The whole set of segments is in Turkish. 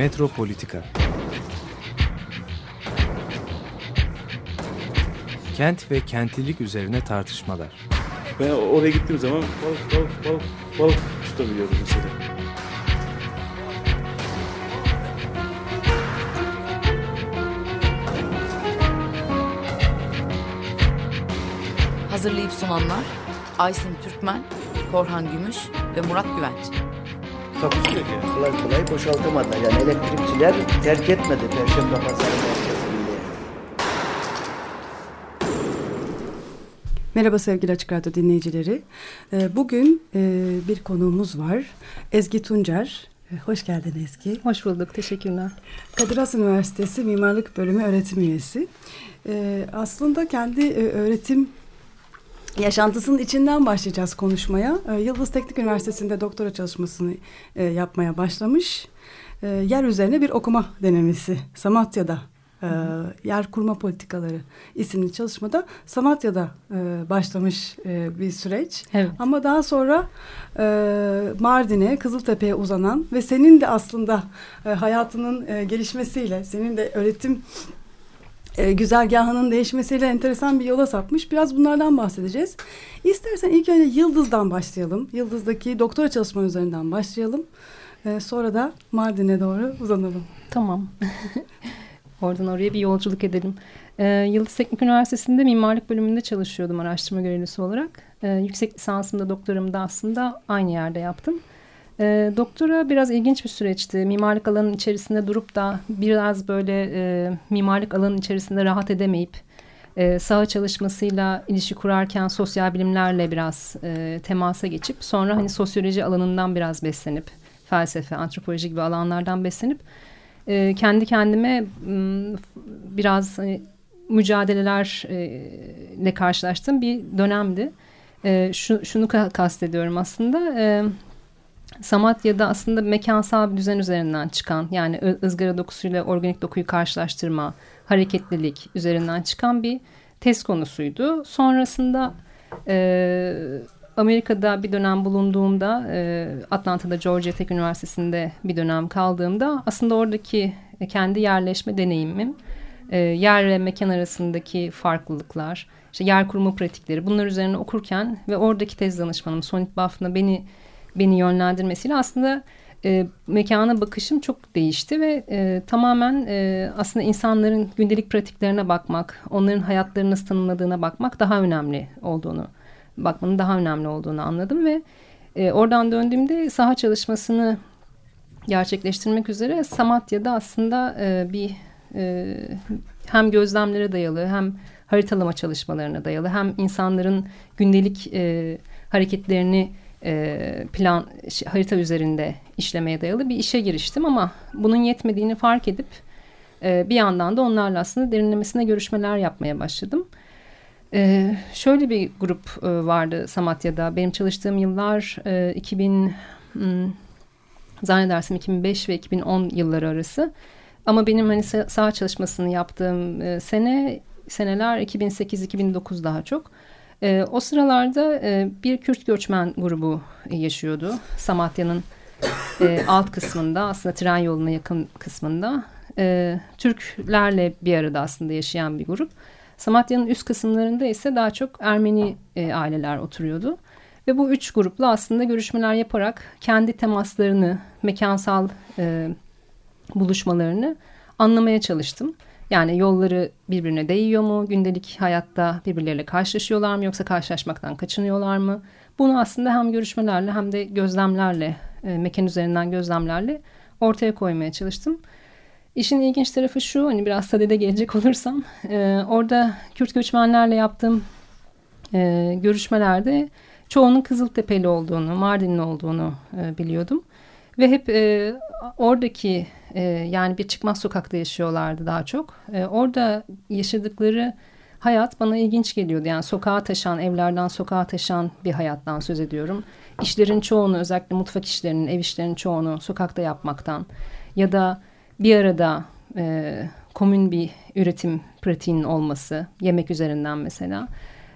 Metropolitika Kent ve kentlilik üzerine tartışmalar. Ben oraya gittiğim zaman balık balık balık balık tutabiliyordum mesela. Hazırlayıp sunanlar Aysin Türkmen, Korhan Gümüş ve Murat Güvenç. Takusuyor yani. kolay kolay boşaltamadı. Yani elektrikçiler terk etmedi Perşembe Pazarı merkezini. Merhaba sevgili Açık Radyo dinleyicileri. Ee, Bugün e, bir konuğumuz var. Ezgi Tuncer. Ee, Hoş geldin Ezgi. Hoş bulduk, teşekkürler. Kadir Has Üniversitesi Mimarlık Bölümü öğretim üyesi. Ee, Aslında kendi e, öğretim yaşantısının içinden başlayacağız konuşmaya. Ee, Yıldız Teknik Üniversitesi'nde doktora çalışmasını e, yapmaya başlamış. Ee, Yer üzerine bir okuma denemesi Samatya'da e, yer kurma politikaları isimli çalışmada Samatya'da e, başlamış e, bir süreç. Evet. Ama daha sonra e, Mardin'e, Kızıltepe'ye uzanan ve senin de aslında e, hayatının e, gelişmesiyle, senin de öğretim e, güzergahının değişmesiyle enteresan bir yola sapmış. Biraz bunlardan bahsedeceğiz. İstersen ilk önce Yıldız'dan başlayalım. Yıldız'daki doktora çalışma üzerinden başlayalım. E, sonra da Mardin'e doğru uzanalım. Tamam. Oradan oraya bir yolculuk edelim. Ee, Yıldız Teknik Üniversitesi'nde mimarlık bölümünde çalışıyordum araştırma görevlisi olarak. Ee, yüksek lisansımda doktoramı da aslında aynı yerde yaptım. Ee, doktora biraz ilginç bir süreçti. Mimarlık alanının içerisinde durup da biraz böyle e, mimarlık alanının içerisinde rahat edemeyip e, saha çalışmasıyla ilişki kurarken sosyal bilimlerle biraz e, temasa geçip sonra hani sosyoloji alanından biraz beslenip felsefe, antropoloji gibi alanlardan beslenip e, kendi kendime m, biraz hani, mücadelelerle karşılaştığım bir dönemdi. E, şu, şunu ka- kastediyorum aslında. E, Samatya'da aslında mekansal bir düzen üzerinden çıkan yani ızgara dokusuyla organik dokuyu karşılaştırma, hareketlilik üzerinden çıkan bir test konusuydu. Sonrasında e, Amerika'da bir dönem bulunduğumda e, Atlanta'da Georgia Tech Üniversitesi'nde bir dönem kaldığımda aslında oradaki kendi yerleşme deneyimim e, yer ve mekan arasındaki farklılıklar, işte yer kurma pratikleri bunlar üzerine okurken ve oradaki tez danışmanım Sonit Buff'la beni beni yönlendirmesiyle aslında e, mekana bakışım çok değişti ve e, tamamen e, aslında insanların gündelik pratiklerine bakmak, onların hayatlarını nasıl tanımladığına bakmak daha önemli olduğunu, bakmanın daha önemli olduğunu anladım ve e, oradan döndüğümde saha çalışmasını gerçekleştirmek üzere Samatya'da aslında e, bir e, hem gözlemlere dayalı hem haritalama çalışmalarına dayalı hem insanların gündelik e, hareketlerini e, plan harita üzerinde işlemeye dayalı bir işe giriştim ama bunun yetmediğini fark edip e, bir yandan da onlarla aslında derinlemesine görüşmeler yapmaya başladım. E, şöyle bir grup vardı Samatya'da. Benim çalıştığım yıllar e, 2000 hmm, zannedersem 2005 ve 2010 yılları arası. Ama benim hani sa- saha çalışmasını yaptığım sene seneler 2008-2009 daha çok. E, o sıralarda e, bir Kürt göçmen grubu yaşıyordu. Samatya'nın e, alt kısmında aslında tren yoluna yakın kısmında. E, Türklerle bir arada aslında yaşayan bir grup. Samatya'nın üst kısımlarında ise daha çok Ermeni e, aileler oturuyordu. Ve bu üç grupla aslında görüşmeler yaparak kendi temaslarını, mekansal e, buluşmalarını anlamaya çalıştım. Yani yolları birbirine değiyor mu? Gündelik hayatta birbirleriyle karşılaşıyorlar mı? Yoksa karşılaşmaktan kaçınıyorlar mı? Bunu aslında hem görüşmelerle hem de gözlemlerle, e, mekan üzerinden gözlemlerle ortaya koymaya çalıştım. İşin ilginç tarafı şu, hani biraz sadede gelecek olursam, e, orada Kürt göçmenlerle yaptığım e, görüşmelerde çoğunun Kızıltepe'li olduğunu, Mardinli olduğunu e, biliyordum. Ve hep e, oradaki e, yani bir çıkmaz sokakta yaşıyorlardı daha çok. E, orada yaşadıkları hayat bana ilginç geliyordu. Yani sokağa taşan, evlerden sokağa taşan bir hayattan söz ediyorum. İşlerin çoğunu özellikle mutfak işlerinin, ev işlerinin çoğunu sokakta yapmaktan ya da bir arada e, komün bir üretim pratiğinin olması, yemek üzerinden mesela.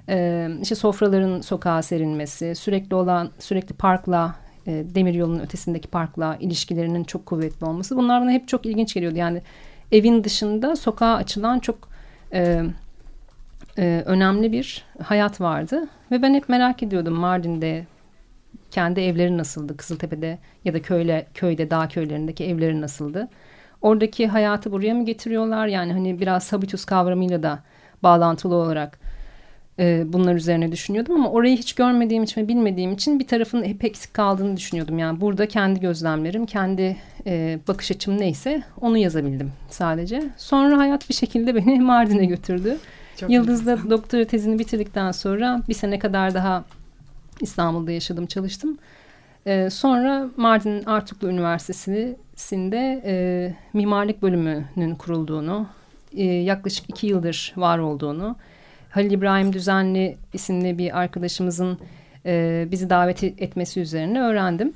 E, işte sofraların sokağa serilmesi, sürekli olan, sürekli parkla e, demir yolunun ötesindeki parkla ilişkilerinin çok kuvvetli olması bunlar bana hep çok ilginç geliyordu. Yani evin dışında sokağa açılan çok e, e, önemli bir hayat vardı ve ben hep merak ediyordum Mardin'de kendi evleri nasıldı Kızıltepe'de ya da köyle köyde dağ köylerindeki evleri nasıldı? Oradaki hayatı buraya mı getiriyorlar? Yani hani biraz habitus kavramıyla da bağlantılı olarak e, bunlar üzerine düşünüyordum ama orayı hiç görmediğim için ve bilmediğim için bir tarafın hep eksik kaldığını düşünüyordum. Yani burada kendi gözlemlerim, kendi e, bakış açım neyse onu yazabildim sadece. Sonra hayat bir şekilde beni Mardin'e götürdü. Çok Yıldız'da doktora tezini bitirdikten sonra bir sene kadar daha İstanbul'da yaşadım, çalıştım. E, sonra Mardin Artuklu Üniversitesi'nde e, mimarlık bölümünün kurulduğunu, e, yaklaşık iki yıldır var olduğunu, Halil İbrahim Düzenli isimli bir arkadaşımızın e, bizi davet etmesi üzerine öğrendim.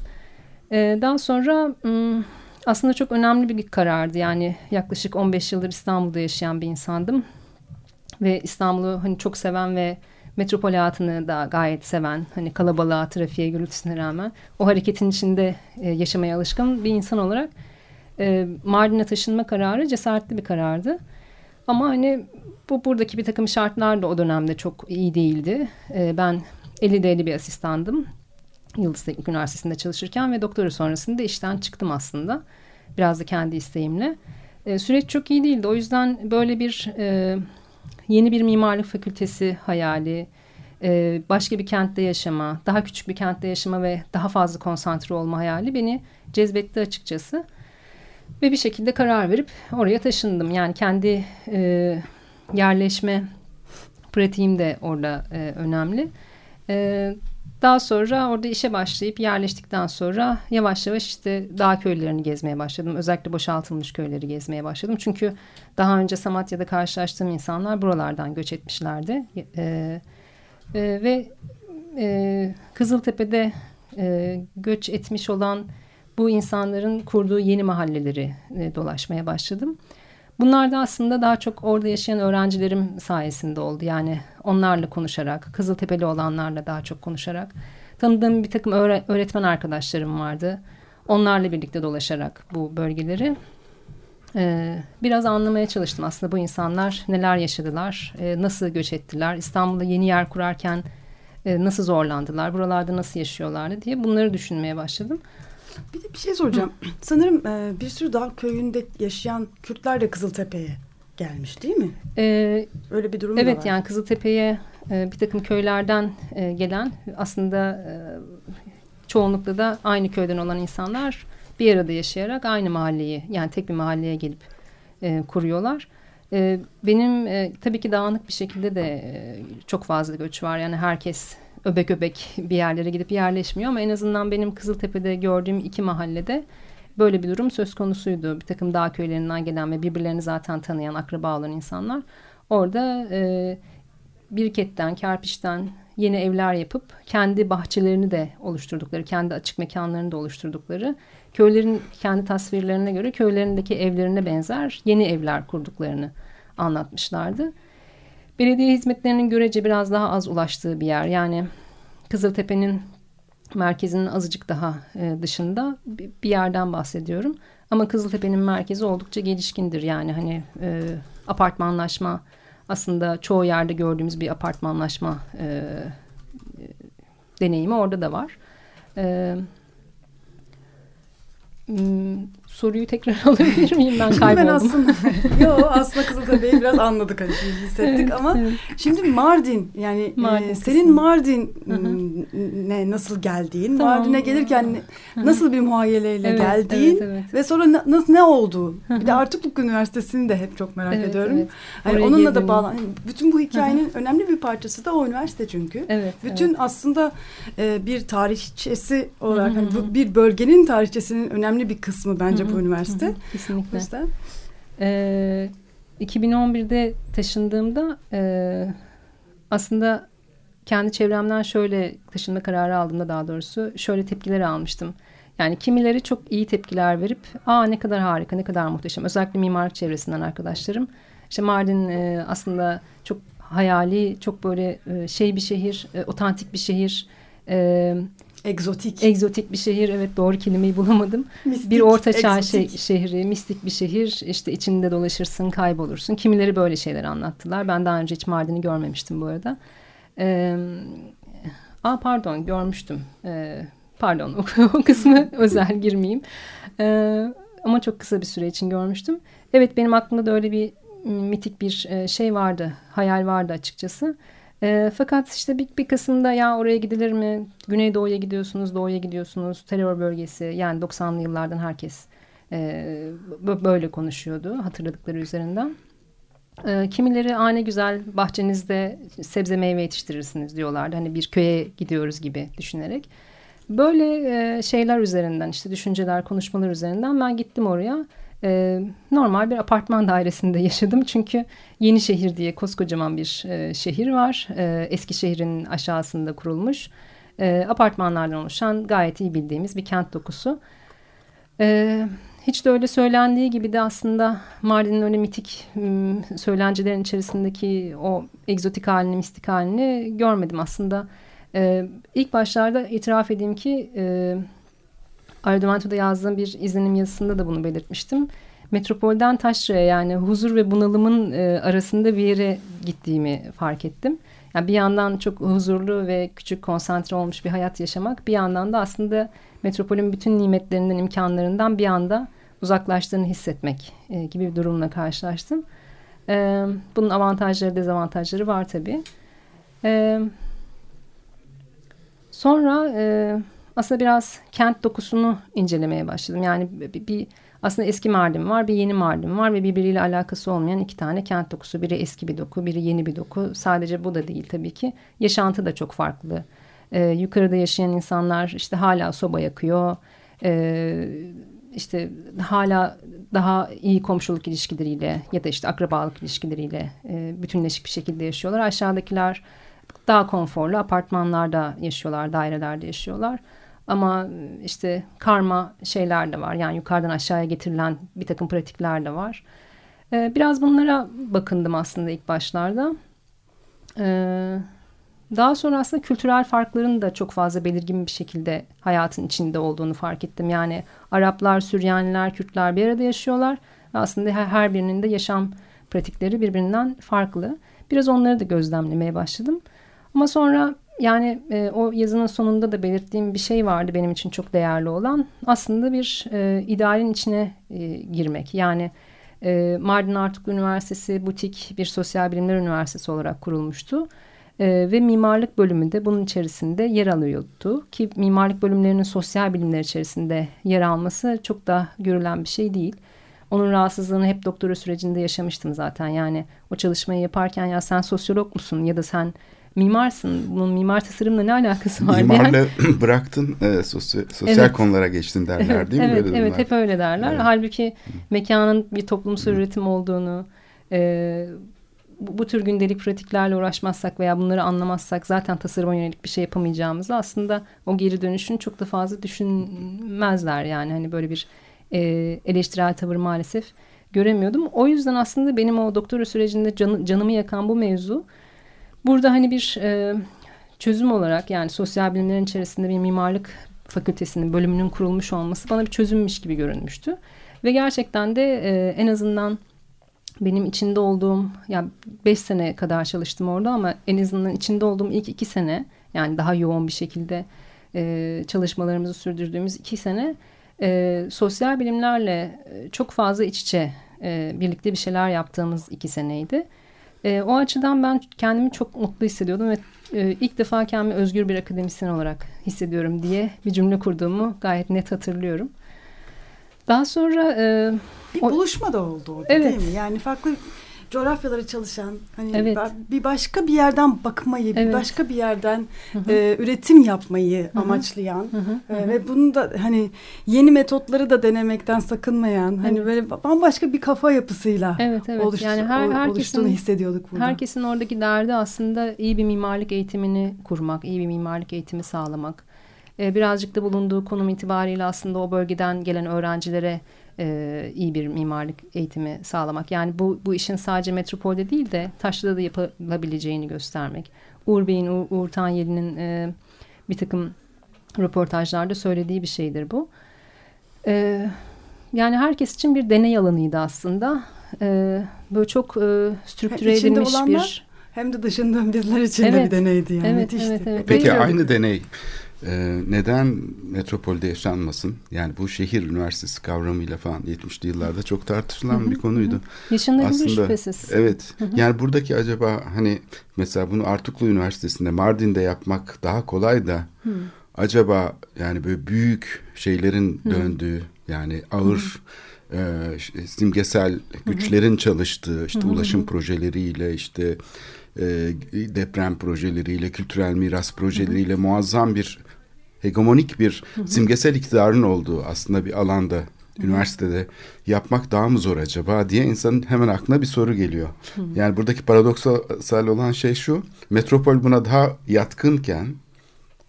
E, daha sonra aslında çok önemli bir karardı. Yani yaklaşık 15 yıldır İstanbul'da yaşayan bir insandım. Ve İstanbul'u hani çok seven ve metropol hayatını da gayet seven, hani kalabalığa, trafiğe, gürültüsüne rağmen o hareketin içinde e, yaşamaya alışkın bir insan olarak e, Mardin'e taşınma kararı cesaretli bir karardı. Ama hani bu buradaki bir takım şartlar da o dönemde çok iyi değildi. E, ben 50'de bir asistandım. Yıldız Teknik Üniversitesi'nde çalışırken ve doktora sonrasında işten çıktım aslında. Biraz da kendi isteğimle. E, süreç çok iyi değildi. O yüzden böyle bir e, yeni bir mimarlık fakültesi hayali, e, başka bir kentte yaşama, daha küçük bir kentte yaşama ve daha fazla konsantre olma hayali beni cezbetti açıkçası. Ve bir şekilde karar verip oraya taşındım. Yani kendi e, yerleşme pratiğim de orada e, önemli. E, daha sonra orada işe başlayıp yerleştikten sonra yavaş yavaş işte dağ köylerini gezmeye başladım. Özellikle boşaltılmış köyleri gezmeye başladım. Çünkü daha önce Samatya'da karşılaştığım insanlar buralardan göç etmişlerdi. E, e, ve e, Kızıltepe'de e, göç etmiş olan bu insanların kurduğu yeni mahalleleri e, dolaşmaya başladım. Bunlar da aslında daha çok orada yaşayan öğrencilerim sayesinde oldu. Yani onlarla konuşarak, Kızıltepe'li olanlarla daha çok konuşarak. Tanıdığım bir takım öğretmen arkadaşlarım vardı. Onlarla birlikte dolaşarak bu bölgeleri e, biraz anlamaya çalıştım. Aslında bu insanlar neler yaşadılar, e, nasıl göç ettiler, İstanbul'da yeni yer kurarken nasıl zorlandılar, buralarda nasıl yaşıyorlardı diye bunları düşünmeye başladım. Bir de bir şey soracağım. Hı. Sanırım e, bir sürü dağ köyünde yaşayan Kürtler de Kızıltepe'ye gelmiş değil mi? Ee, Öyle bir durum evet, var. Evet yani Kızıltepe'ye e, bir takım köylerden e, gelen aslında e, çoğunlukla da aynı köyden olan insanlar bir arada yaşayarak aynı mahalleyi yani tek bir mahalleye gelip e, kuruyorlar. E, benim e, tabii ki dağınık bir şekilde de e, çok fazla göç var. Yani herkes öbek öbek bir yerlere gidip yerleşmiyor ama en azından benim Kızıltepe'de gördüğüm iki mahallede böyle bir durum söz konusuydu. Bir takım dağ köylerinden gelen ve birbirlerini zaten tanıyan akraba olan insanlar orada e, biriketten, kerpiçten yeni evler yapıp kendi bahçelerini de oluşturdukları, kendi açık mekanlarını da oluşturdukları, köylerin kendi tasvirlerine göre köylerindeki evlerine benzer yeni evler kurduklarını anlatmışlardı belediye hizmetlerinin görece biraz daha az ulaştığı bir yer. Yani Kızıltepe'nin merkezinin azıcık daha e, dışında bir yerden bahsediyorum. Ama Kızıltepe'nin merkezi oldukça gelişkindir. Yani hani e, apartmanlaşma aslında çoğu yerde gördüğümüz bir apartmanlaşma e, e, deneyimi orada da var. E, soruyu tekrar alabilir miyim? Ben kayboldum. ben aslında, yo, aslında Kızıltepe'yi biraz anladık hani hissettik evet, ama evet. şimdi Mardin yani e, Mardin e, senin Mardin ne nasıl geldiğin, tamam. Mardin'e gelirken nasıl bir muayyeleyle evet, geldiğin evet, evet. ve sonra nasıl ne oldu? bir de Artukluk Üniversitesi'ni de hep çok merak evet, ediyorum. Evet. Hani onunla da bağlan. Bütün bu hikayenin önemli bir parçası da o üniversite çünkü. Evet, Bütün evet. aslında e, bir tarihçesi olarak hani bu bir bölgenin tarihçesinin önemli bir kısmı bence hı bu üniversite. Hı kesinlikle. O yüzden. Ee, 2011'de taşındığımda e, aslında kendi çevremden şöyle taşınma kararı aldığımda daha doğrusu şöyle tepkiler almıştım. Yani kimileri çok iyi tepkiler verip aa ne kadar harika ne kadar muhteşem özellikle mimarlık çevresinden arkadaşlarım. İşte Mardin e, aslında çok hayali çok böyle e, şey bir şehir e, otantik bir şehir. E, Egzotik. Egzotik bir şehir evet doğru kelimeyi bulamadım. Mistik, bir orta çağ egzotik. şey, şehri, mistik bir şehir. işte içinde dolaşırsın, kaybolursun. Kimileri böyle şeyler anlattılar. Ben daha önce hiç Mardin'i görmemiştim bu arada. Ee, aa pardon görmüştüm. Ee, pardon o, o kısmı özel girmeyeyim. Ee, ama çok kısa bir süre için görmüştüm. Evet benim aklımda da öyle bir mitik bir şey vardı. Hayal vardı açıkçası. E, fakat işte bir, bir kısımda ya oraya gidilir mi? Güneydoğu'ya gidiyorsunuz, doğuya gidiyorsunuz. Terör bölgesi yani 90'lı yıllardan herkes e, böyle konuşuyordu hatırladıkları üzerinden. E, kimileri ane güzel bahçenizde sebze meyve yetiştirirsiniz diyorlardı. Hani bir köye gidiyoruz gibi düşünerek. Böyle e, şeyler üzerinden işte düşünceler, konuşmalar üzerinden ben gittim oraya. E, normal bir apartman dairesinde yaşadım. Çünkü Yenişehir diye koskocaman bir e, şehir var. E, Eskişehir'in aşağısında kurulmuş. E, apartmanlardan oluşan gayet iyi bildiğimiz bir kent dokusu. E, hiç de öyle söylendiği gibi de aslında Mardin'in öyle mitik söylencilerin içerisindeki o egzotik halini, mistik halini görmedim aslında. E, ilk başlarda itiraf edeyim ki e, Ardumento'da yazdığım bir izlenim yazısında da bunu belirtmiştim. Metropolden taşraya yani huzur ve bunalımın e, arasında bir yere gittiğimi fark ettim. Yani bir yandan çok huzurlu ve küçük konsantre olmuş bir hayat yaşamak, bir yandan da aslında metropolün bütün nimetlerinden, imkanlarından bir anda uzaklaştığını hissetmek e, gibi bir durumla karşılaştım. E, bunun avantajları, dezavantajları var tabii. E, sonra e, aslında biraz kent dokusunu incelemeye başladım. Yani bir, bir aslında eski Mardin var, bir yeni Mardin var ve birbiriyle alakası olmayan iki tane kent dokusu. Biri eski bir doku, biri yeni bir doku. Sadece bu da değil tabii ki. Yaşantı da çok farklı. Ee, yukarıda yaşayan insanlar işte hala soba yakıyor. Ee, işte hala daha iyi komşuluk ilişkileriyle ya da işte akrabalık ilişkileriyle e, bütünleşik bir şekilde yaşıyorlar. Aşağıdakiler daha konforlu apartmanlarda yaşıyorlar, dairelerde yaşıyorlar. Ama işte karma şeyler de var. Yani yukarıdan aşağıya getirilen bir takım pratikler de var. Ee, biraz bunlara bakındım aslında ilk başlarda. Ee, daha sonra aslında kültürel farkların da çok fazla belirgin bir şekilde hayatın içinde olduğunu fark ettim. Yani Araplar, Süryaniler, Kürtler bir arada yaşıyorlar. Aslında her birinin de yaşam pratikleri birbirinden farklı. Biraz onları da gözlemlemeye başladım. Ama sonra yani e, o yazının sonunda da belirttiğim bir şey vardı benim için çok değerli olan. Aslında bir e, idealin içine e, girmek. Yani e, Mardin Artuk Üniversitesi butik bir sosyal bilimler üniversitesi olarak kurulmuştu. E, ve mimarlık bölümü de bunun içerisinde yer alıyordu. Ki mimarlık bölümlerinin sosyal bilimler içerisinde yer alması çok da görülen bir şey değil. Onun rahatsızlığını hep doktora sürecinde yaşamıştım zaten. Yani o çalışmayı yaparken ya sen sosyolog musun ya da sen mimarsın. Bunun mimar tasarımla ne alakası var? Mimarla bıraktın e, sosyal, sosyal evet. konulara geçtin derler değil mi? Evet, Böyle evet hep öyle derler. Evet. Halbuki mekanın bir toplumsal üretim olduğunu, e, bu, bu tür gündelik pratiklerle uğraşmazsak veya bunları anlamazsak zaten tasarıma yönelik bir şey yapamayacağımızı aslında o geri dönüşün çok da fazla düşünmezler. Yani hani böyle bir e, eleştirel tavır maalesef göremiyordum. O yüzden aslında benim o doktora sürecinde can, canımı yakan bu mevzu Burada hani bir e, çözüm olarak yani sosyal bilimlerin içerisinde bir mimarlık fakültesinin bölümünün kurulmuş olması bana bir çözümmüş gibi görünmüştü. Ve gerçekten de e, en azından benim içinde olduğum yani beş sene kadar çalıştım orada ama en azından içinde olduğum ilk iki sene yani daha yoğun bir şekilde e, çalışmalarımızı sürdürdüğümüz iki sene e, sosyal bilimlerle e, çok fazla iç içe e, birlikte bir şeyler yaptığımız iki seneydi. E, o açıdan ben kendimi çok mutlu hissediyordum ve e, ilk defa kendimi özgür bir akademisyen olarak hissediyorum diye bir cümle kurduğumu gayet net hatırlıyorum. Daha sonra... E, bir o, buluşma da oldu orada evet. değil mi? Yani farklı coğrafyaları çalışan hani evet. bir başka bir yerden bakmayı, evet. bir başka bir yerden hı hı. E, üretim yapmayı hı hı. amaçlayan hı hı. E, ve bunu da hani yeni metotları da denemekten sakınmayan hani evet. böyle bambaşka bir kafa yapısıyla evet, evet. Oluştu, yani her, herkesin, oluştuğunu hissediyorduk burada. Herkesin oradaki derdi aslında iyi bir mimarlık eğitimini kurmak, iyi bir mimarlık eğitimi sağlamak. E, birazcık da bulunduğu konum itibariyle aslında o bölgeden gelen öğrencilere e, iyi bir mimarlık eğitimi sağlamak. Yani bu, bu işin sadece metropolde değil de taşrada da yapılabileceğini göstermek. Uğur Bey'in, Uğur, Uğur Tanyeli'nin e, bir takım röportajlarda söylediği bir şeydir bu. E, yani herkes için bir deney alanıydı aslında. E, böyle çok e, strüktüre edilmiş bir... Hem de dışında bizler için evet, de bir deneydi yani. Evet, evet, evet. Peki aynı deney ee, neden metropolde yaşanmasın? Yani bu şehir üniversitesi kavramıyla falan 70'li yıllarda çok tartışılan bir konuydu. Yaşanabilir şüphesiz. Evet. Yani buradaki acaba hani mesela bunu Artuklu Üniversitesi'nde Mardin'de yapmak daha kolay da Hı. acaba yani böyle büyük şeylerin Hı. döndüğü yani ağır e, simgesel güçlerin çalıştığı işte ulaşım projeleriyle işte e, deprem projeleriyle, kültürel miras projeleriyle muazzam bir hegemonik bir simgesel iktidarın olduğu aslında bir alanda üniversitede yapmak daha mı zor acaba diye insanın hemen aklına bir soru geliyor. Yani buradaki paradoksal olan şey şu, metropol buna daha yatkınken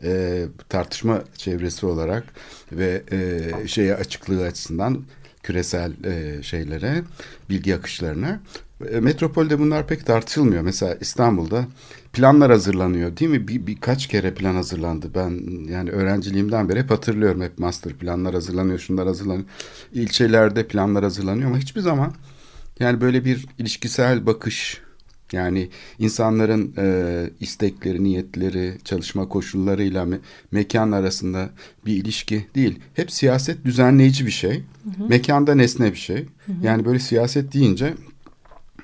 e, tartışma çevresi olarak ve e, şeye açıklığı açısından küresel e, şeylere, bilgi akışlarına. E, metropolde bunlar pek tartışılmıyor. Mesela İstanbul'da planlar hazırlanıyor değil mi? Bir, birkaç kere plan hazırlandı. Ben yani öğrenciliğimden beri hep hatırlıyorum. Hep master planlar hazırlanıyor, şunlar hazırlanıyor. İlçelerde planlar hazırlanıyor ama hiçbir zaman yani böyle bir ilişkisel bakış yani insanların e, istekleri, niyetleri, çalışma koşullarıyla me mekan arasında bir ilişki değil. Hep siyaset düzenleyici bir şey. Hı hı. Mekanda nesne bir şey. Hı hı. Yani böyle siyaset deyince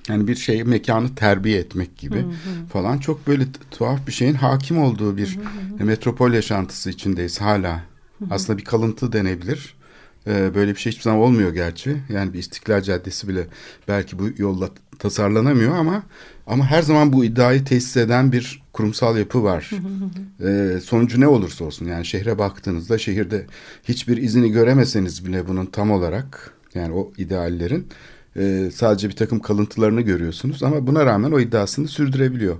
yani bir şey mekanı terbiye etmek gibi hı hı. falan çok böyle tuhaf bir şeyin hakim olduğu bir hı hı. metropol yaşantısı içindeyiz hala. Hı hı. Aslında bir kalıntı denebilir. Ee, böyle bir şey hiçbir zaman olmuyor gerçi. Yani bir İstiklal Caddesi bile belki bu yolla tasarlanamıyor ama ama her zaman bu iddiayı tesis eden bir kurumsal yapı var. ee, sonucu ne olursa olsun yani şehre baktığınızda şehirde hiçbir izini göremeseniz bile bunun tam olarak yani o ideallerin e, sadece bir takım kalıntılarını görüyorsunuz ama buna rağmen o iddiasını sürdürebiliyor.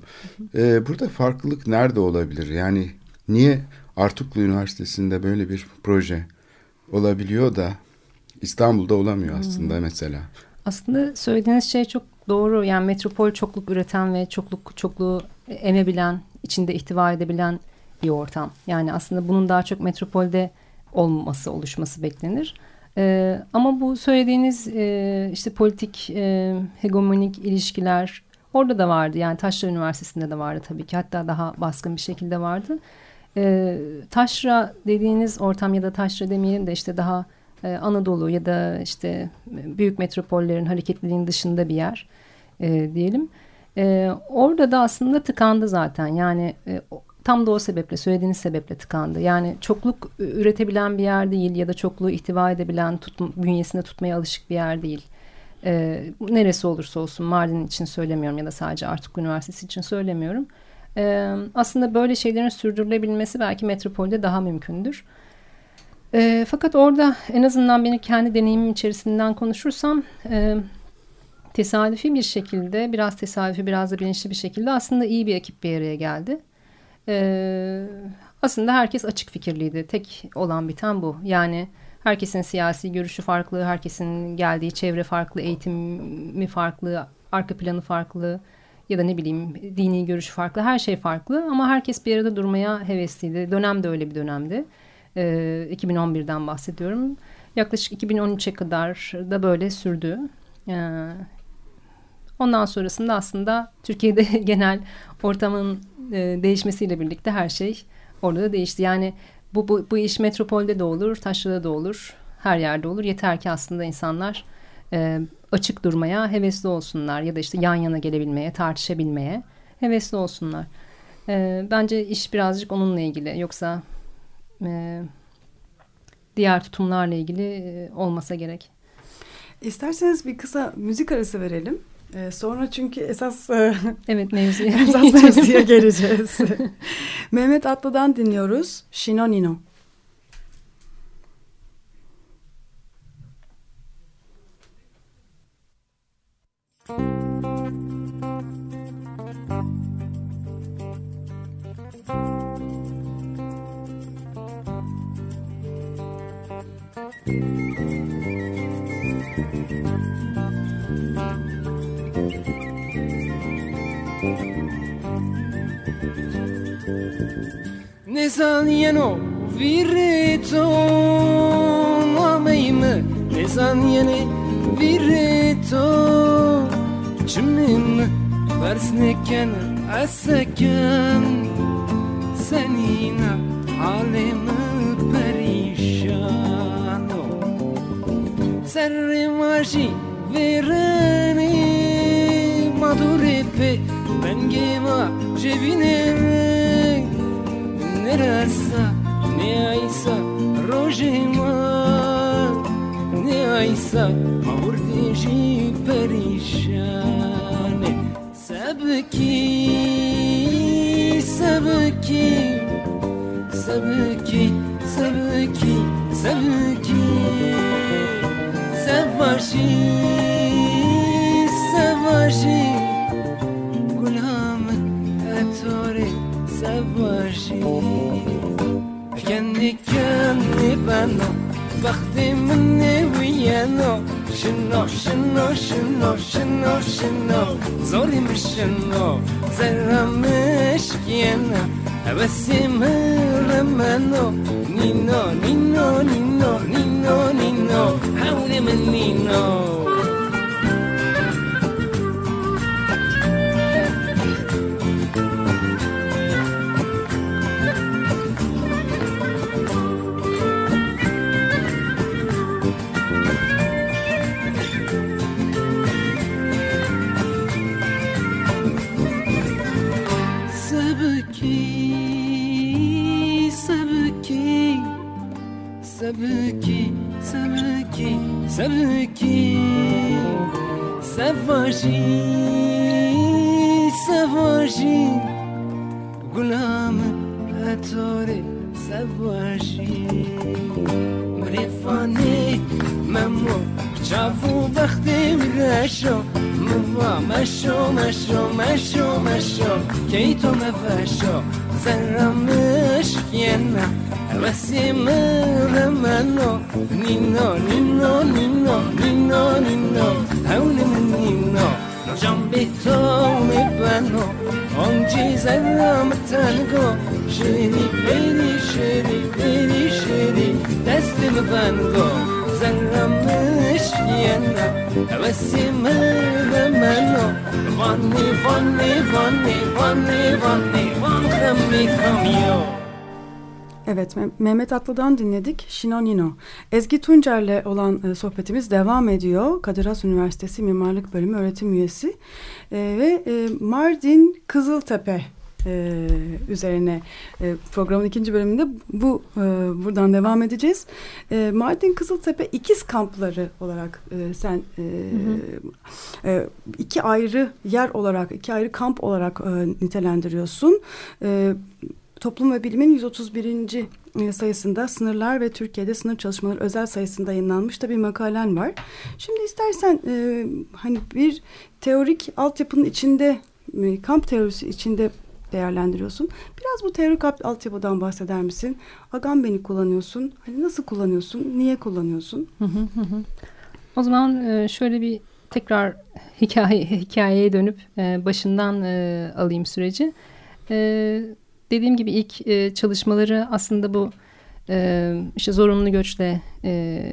E, burada farklılık nerede olabilir? Yani niye Artuklu Üniversitesi'nde böyle bir proje olabiliyor da İstanbul'da olamıyor aslında hmm. mesela? Aslında söylediğiniz şey çok doğru. Yani metropol çokluk üreten ve çokluk çokluğu emebilen, içinde ihtiva edebilen bir ortam. Yani aslında bunun daha çok metropolde olması, oluşması beklenir. E, ama bu söylediğiniz e, işte politik e, hegemonik ilişkiler orada da vardı. Yani Taşra Üniversitesi'nde de vardı tabii ki. Hatta daha baskın bir şekilde vardı. E, taşra dediğiniz ortam ya da taşra demeyelim de işte daha e, Anadolu ya da işte büyük metropollerin hareketliliğin dışında bir yer e, diyelim. E, orada da aslında tıkandı zaten. Yani e, Tam da o sebeple söylediğiniz sebeple tıkandı. Yani çokluk üretebilen bir yer değil ya da çokluğu ihtiva edebilen tut, bünyesinde tutmaya alışık bir yer değil. Ee, neresi olursa olsun Mardin için söylemiyorum ya da sadece Artuk Üniversitesi için söylemiyorum. Ee, aslında böyle şeylerin sürdürülebilmesi belki metropolde daha mümkündür. Ee, fakat orada en azından benim kendi deneyimim içerisinden konuşursam e, tesadüfi bir şekilde biraz tesadüfi biraz da bilinçli bir şekilde aslında iyi bir ekip bir araya geldi. Ee, aslında herkes açık fikirliydi. Tek olan biten bu. Yani herkesin siyasi görüşü farklı, herkesin geldiği çevre farklı, eğitimi farklı, arka planı farklı ya da ne bileyim dini görüşü farklı. Her şey farklı ama herkes bir arada durmaya hevesliydi. Dönem de öyle bir dönemdi. Ee, 2011'den bahsediyorum. Yaklaşık 2013'e kadar da böyle sürdü. Ee, ondan sonrasında aslında Türkiye'de genel ortamın e, değişmesiyle birlikte her şey orada da değişti. Yani bu, bu, bu iş metropolde de olur, taşrada da olur, her yerde olur. Yeter ki aslında insanlar e, açık durmaya hevesli olsunlar ya da işte yan yana gelebilmeye, tartışabilmeye hevesli olsunlar. E, bence iş birazcık onunla ilgili. Yoksa e, diğer tutumlarla ilgili e, olmasa gerek. İsterseniz bir kısa müzik arası verelim. Ee, sonra çünkü esas e, evet mevzuya, esas mevzuya geleceğiz. Mehmet Atlı'dan dinliyoruz. Shinonino. Nesaniano Virito Mameyme Nezan yeni Virito Çimim Versneken Aseken Senina Halimi perişano Serri maji Rojima Ne aysa Mavurdiji perişane Sebki Sebki Sebki Sebki Sebki Sevaji Sevaji وقتی من نویانو شنو شنو شنو شنو شنو زوری مشنو زرمش کینا حبسی من منو. نینو نینو نینو نینو نینو. حول من نینو. sabki, sabki, sabki, savaji, savaji, gulam atore savaji, مرفانه ممو چافو بختی رشو موا مشو مشو مشو مشو کی تو مفشو زرمش حوسی مهر منو نینا نینا نینا نینا نینا حول نینا جان به تو میبنو آنجی زدم تنگا شیری بیری شیری بیری شیری دست ببنگا زنم مشکینا حوسی مهر منو وانی وانی وانی وانی وانی وانی وانی وانی Evet, Me- Mehmet Atlı'dan dinledik Şinonino. Ezgi Tuncer'le olan e, sohbetimiz devam ediyor. Kadir Has Üniversitesi Mimarlık Bölümü öğretim üyesi. E, ve e, Mardin Kızıltepe e, üzerine e, programın ikinci bölümünde bu e, buradan devam edeceğiz. E, Mardin Kızıltepe ikiz kampları olarak e, sen e, e, iki ayrı yer olarak, iki ayrı kamp olarak e, nitelendiriyorsun. E, Toplum ve Bilim'in 131. e, sayısında sınırlar ve Türkiye'de sınır çalışmaları özel sayısında yayınlanmış da bir makalen var. Şimdi istersen e, hani bir teorik altyapının içinde e, kamp teorisi içinde değerlendiriyorsun. Biraz bu teorik alt- altyapıdan bahseder misin? Agamben'i kullanıyorsun. Hani nasıl kullanıyorsun? Niye kullanıyorsun? O zaman e, şöyle bir tekrar hikaye hikayeye dönüp başından alayım süreci. Dediğim gibi ilk e, çalışmaları aslında bu e, işte zorunlu göçle e,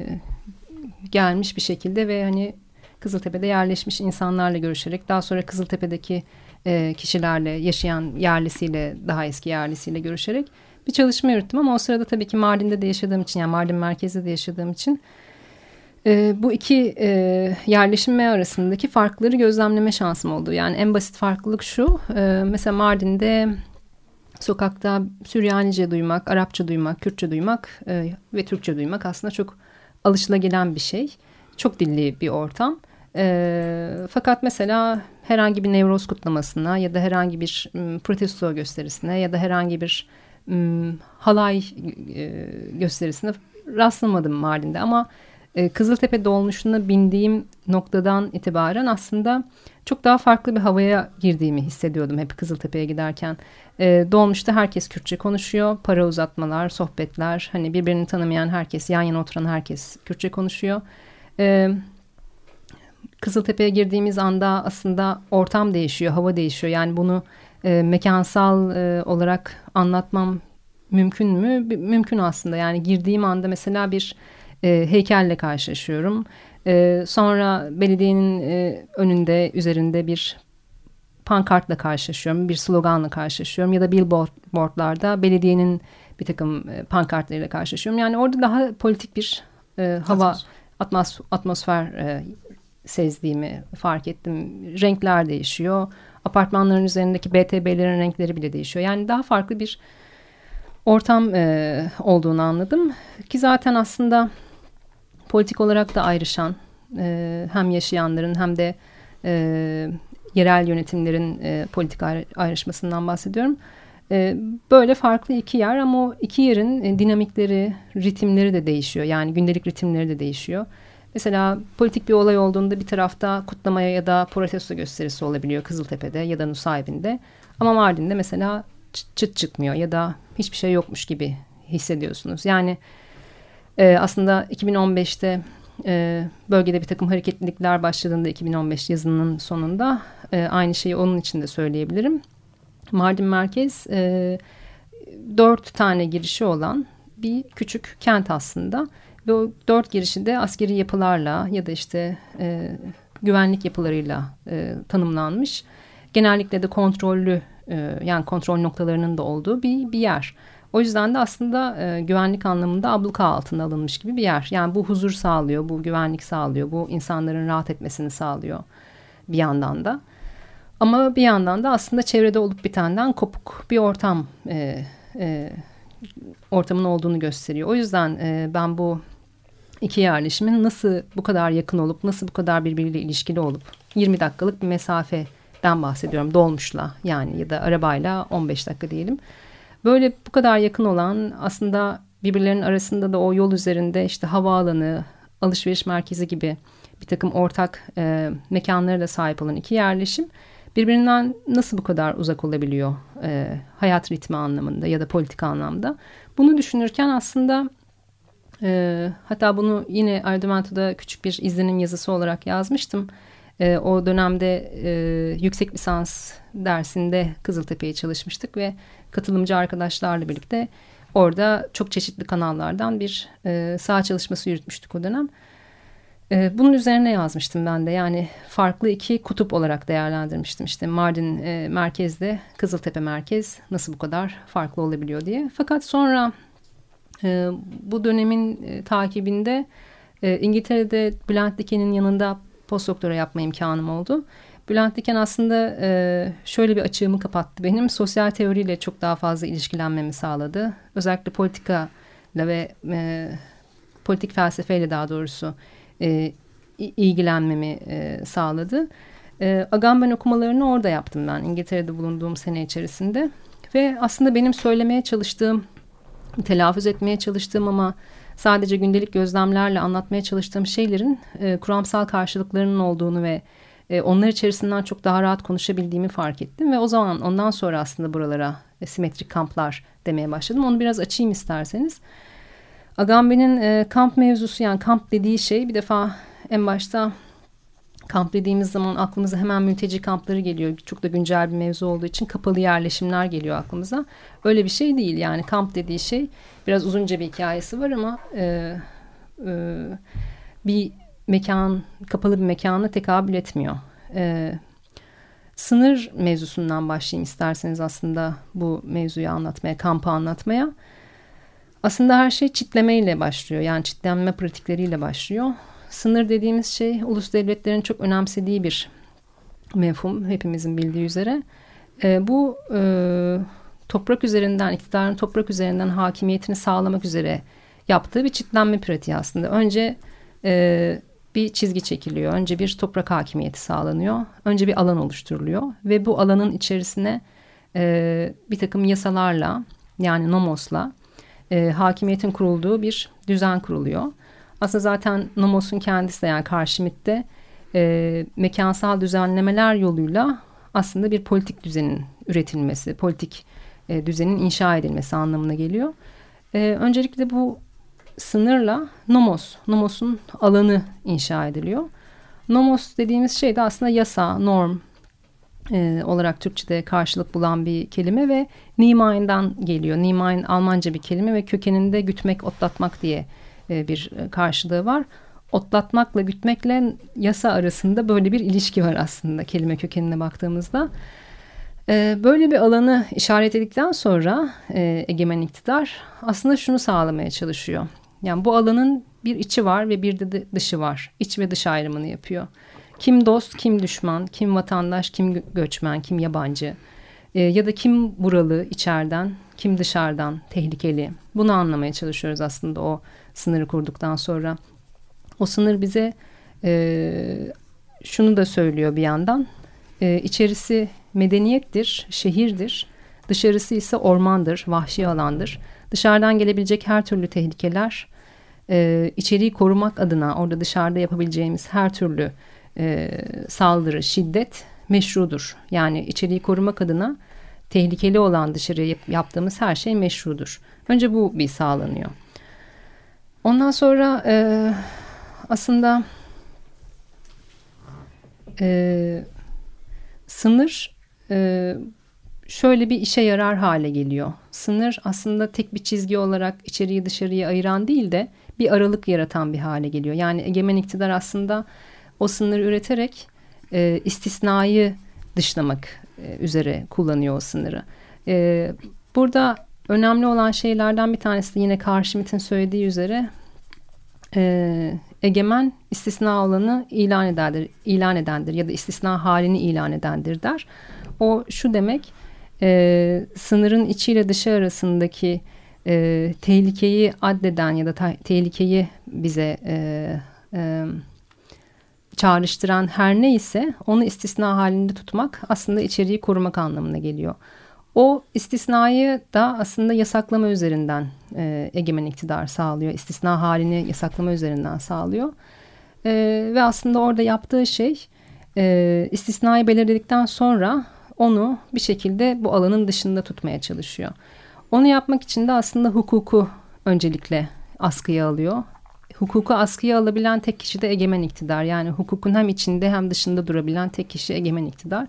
gelmiş bir şekilde ve hani Kızıltepe'de yerleşmiş insanlarla görüşerek daha sonra Kızıltepe'deki e, kişilerle yaşayan yerlisiyle daha eski yerlisiyle görüşerek bir çalışma yürüttüm ama o sırada tabii ki Mardin'de de yaşadığım için yani Mardin merkezde de yaşadığım için e, bu iki e, yerleşim arasındaki farkları gözlemleme şansım oldu. Yani en basit farklılık şu e, mesela Mardin'de sokakta Süryanice duymak, Arapça duymak, Kürtçe duymak e, ve Türkçe duymak aslında çok alışılagelen bir şey. Çok dilli bir ortam. E, fakat mesela herhangi bir Nevroz kutlamasına ya da herhangi bir protesto gösterisine ya da herhangi bir halay e, gösterisine rastlamadım Mardin'de ama e, Kızıltepe dolmuşuna bindiğim noktadan itibaren aslında çok daha farklı bir havaya girdiğimi hissediyordum hep Kızıltepe'ye giderken. E, dolmuşta herkes Kürtçe konuşuyor, para uzatmalar, sohbetler, hani birbirini tanımayan herkes, yan yana oturan herkes Kürtçe konuşuyor. E, Kızıltepe'ye girdiğimiz anda aslında ortam değişiyor, hava değişiyor. Yani bunu e, mekansal e, olarak anlatmam mümkün mü? Mümkün aslında. Yani girdiğim anda mesela bir e, heykelle karşılaşıyorum. E, sonra belediyenin e, önünde üzerinde bir pankartla karşılaşıyorum, bir sloganla karşılaşıyorum ya da billboardlarda belediyenin bir takım e, pankartlarıyla karşılaşıyorum. Yani orada daha politik bir e, hava atmos atmosfer e, sezdiğimi fark ettim. Renkler değişiyor. Apartmanların üzerindeki BTB'lerin renkleri bile değişiyor. Yani daha farklı bir ortam e, olduğunu anladım. Ki zaten aslında politik olarak da ayrışan e, hem yaşayanların hem de e, yerel yönetimlerin e, politik ayrışmasından bahsediyorum. E, böyle farklı iki yer ama o iki yerin e, dinamikleri, ritimleri de değişiyor. Yani gündelik ritimleri de değişiyor. Mesela politik bir olay olduğunda bir tarafta kutlamaya ya da protesto gösterisi olabiliyor Kızıltepe'de ya da Nusaybin'de. Ama Mardin'de mesela çıt, çıkmıyor ya da hiçbir şey yokmuş gibi hissediyorsunuz. Yani e, aslında 2015'te e, bölgede bir takım hareketlilikler başladığında 2015 yazının sonunda e, aynı şeyi onun için de söyleyebilirim. Mardin merkez e, dört tane girişi olan bir küçük kent aslında. Ve o dört girişi de askeri yapılarla ya da işte e, güvenlik yapılarıyla e, tanımlanmış. Genellikle de kontrollü e, yani kontrol noktalarının da olduğu bir, bir yer. O yüzden de aslında e, güvenlik anlamında abluka altına alınmış gibi bir yer. Yani bu huzur sağlıyor, bu güvenlik sağlıyor, bu insanların rahat etmesini sağlıyor bir yandan da. Ama bir yandan da aslında çevrede olup bitenden kopuk bir ortam e, e, ortamın olduğunu gösteriyor. O yüzden e, ben bu iki yerleşimin nasıl bu kadar yakın olup nasıl bu kadar birbiriyle ilişkili olup 20 dakikalık bir mesafeden bahsediyorum dolmuşla yani ya da arabayla 15 dakika diyelim. Böyle bu kadar yakın olan aslında birbirlerinin arasında da o yol üzerinde işte havaalanı, alışveriş merkezi gibi bir takım ortak e, mekanlara da sahip olan iki yerleşim birbirinden nasıl bu kadar uzak olabiliyor e, hayat ritmi anlamında ya da politik anlamda. Bunu düşünürken aslında e, hatta bunu yine Ardumento'da küçük bir izlenim yazısı olarak yazmıştım. E, o dönemde e, yüksek lisans dersinde Kızıltepe'ye çalışmıştık ve katılımcı arkadaşlarla birlikte orada çok çeşitli kanallardan bir e, sağ çalışması yürütmüştük o dönem. E, bunun üzerine yazmıştım ben de yani farklı iki kutup olarak değerlendirmiştim işte Mardin e, merkezde Kızıltepe merkez nasıl bu kadar farklı olabiliyor diye. Fakat sonra e, bu dönemin e, takibinde e, İngiltere'de Bülent Diken'in yanında postdoktora yapma imkanım oldu. Bülent Diken aslında e, şöyle bir açığımı kapattı benim. Sosyal teoriyle çok daha fazla ilişkilenmemi sağladı. Özellikle politikayla ve e, politik felsefeyle daha doğrusu e, ilgilenmemi e, sağladı. E, Agamben okumalarını orada yaptım ben İngiltere'de bulunduğum sene içerisinde. Ve aslında benim söylemeye çalıştığım, telaffuz etmeye çalıştığım ama sadece gündelik gözlemlerle anlatmaya çalıştığım şeylerin e, kuramsal karşılıklarının olduğunu ve e, onlar içerisinden çok daha rahat konuşabildiğimi fark ettim ve o zaman ondan sonra aslında buralara e, simetrik kamplar demeye başladım. Onu biraz açayım isterseniz. Agamben'in e, kamp mevzusu yani kamp dediği şey bir defa en başta kamp dediğimiz zaman aklımıza hemen mülteci kampları geliyor. Çok da güncel bir mevzu olduğu için kapalı yerleşimler geliyor aklımıza. Öyle bir şey değil yani kamp dediği şey biraz uzunca bir hikayesi var ama e, e, bir mekan kapalı bir mekana tekabül etmiyor. E, sınır mevzusundan başlayayım isterseniz aslında bu mevzuyu anlatmaya, kampı anlatmaya. Aslında her şey çitlemeyle başlıyor. Yani çitlenme pratikleriyle başlıyor. Sınır dediğimiz şey ulus devletlerin çok önemsediği bir mefhum hepimizin bildiği üzere. E, bu e, toprak üzerinden, iktidarın toprak üzerinden hakimiyetini sağlamak üzere yaptığı bir çitlenme pratiği aslında. Önce e, bir çizgi çekiliyor. Önce bir toprak hakimiyeti sağlanıyor. Önce bir alan oluşturuluyor ve bu alanın içerisine e, bir takım yasalarla yani nomosla e, hakimiyetin kurulduğu bir düzen kuruluyor. Aslında zaten nomos'un kendisi de yani Karşimit'te e, mekansal düzenlemeler yoluyla aslında bir politik düzenin üretilmesi, politik e, düzenin inşa edilmesi anlamına geliyor. E, öncelikle bu sınırla nomos, nomos'un alanı inşa ediliyor. Nomos dediğimiz şey de aslında yasa, norm, e, olarak Türkçe'de karşılık bulan bir kelime ve Niemein'dan geliyor. Niemein Almanca bir kelime ve kökeninde gütmek, otlatmak diye e, bir karşılığı var. Otlatmakla gütmekle yasa arasında böyle bir ilişki var aslında kelime kökenine baktığımızda. E, böyle bir alanı işaretledikten sonra e, egemen iktidar aslında şunu sağlamaya çalışıyor. Yani bu alanın bir içi var ve bir de dışı var. İç ve dış ayrımını yapıyor. Kim dost, kim düşman, kim vatandaş, kim göçmen, kim yabancı. E, ya da kim buralı içeriden, kim dışarıdan tehlikeli. Bunu anlamaya çalışıyoruz aslında o sınırı kurduktan sonra. O sınır bize e, şunu da söylüyor bir yandan. E, içerisi medeniyettir, şehirdir. Dışarısı ise ormandır, vahşi alandır. Dışarıdan gelebilecek her türlü tehlikeler e, içeriği korumak adına orada dışarıda yapabileceğimiz her türlü e, saldırı, şiddet meşrudur. Yani içeriği korumak adına tehlikeli olan dışarıya yaptığımız her şey meşrudur. Önce bu bir sağlanıyor. Ondan sonra e, aslında e, sınır e, şöyle bir işe yarar hale geliyor. Sınır aslında tek bir çizgi olarak içeriği dışarıya ayıran değil de bir aralık yaratan bir hale geliyor. Yani egemen iktidar aslında o sınırı üreterek e, istisnayı dışlamak e, üzere kullanıyor o sınırı. E, burada önemli olan şeylerden bir tanesi de yine Carl Schmitt'in söylediği üzere e, egemen istisna alanı ilan edendir, ilan edendir ya da istisna halini ilan edendir der. O şu demek e, sınırın içiyle dışı arasındaki e, tehlikeyi addeden ya da tehlikeyi bize e, e, çağrıştıran her neyse onu istisna halinde tutmak aslında içeriği korumak anlamına geliyor. O istisnayı da aslında yasaklama üzerinden e, egemen iktidar sağlıyor. İstisna halini yasaklama üzerinden sağlıyor. E, ve aslında orada yaptığı şey e, istisnayı belirledikten sonra onu bir şekilde bu alanın dışında tutmaya çalışıyor. Onu yapmak için de aslında hukuku öncelikle askıya alıyor. Hukuku askıya alabilen tek kişi de egemen iktidar. Yani hukukun hem içinde hem dışında durabilen tek kişi egemen iktidar.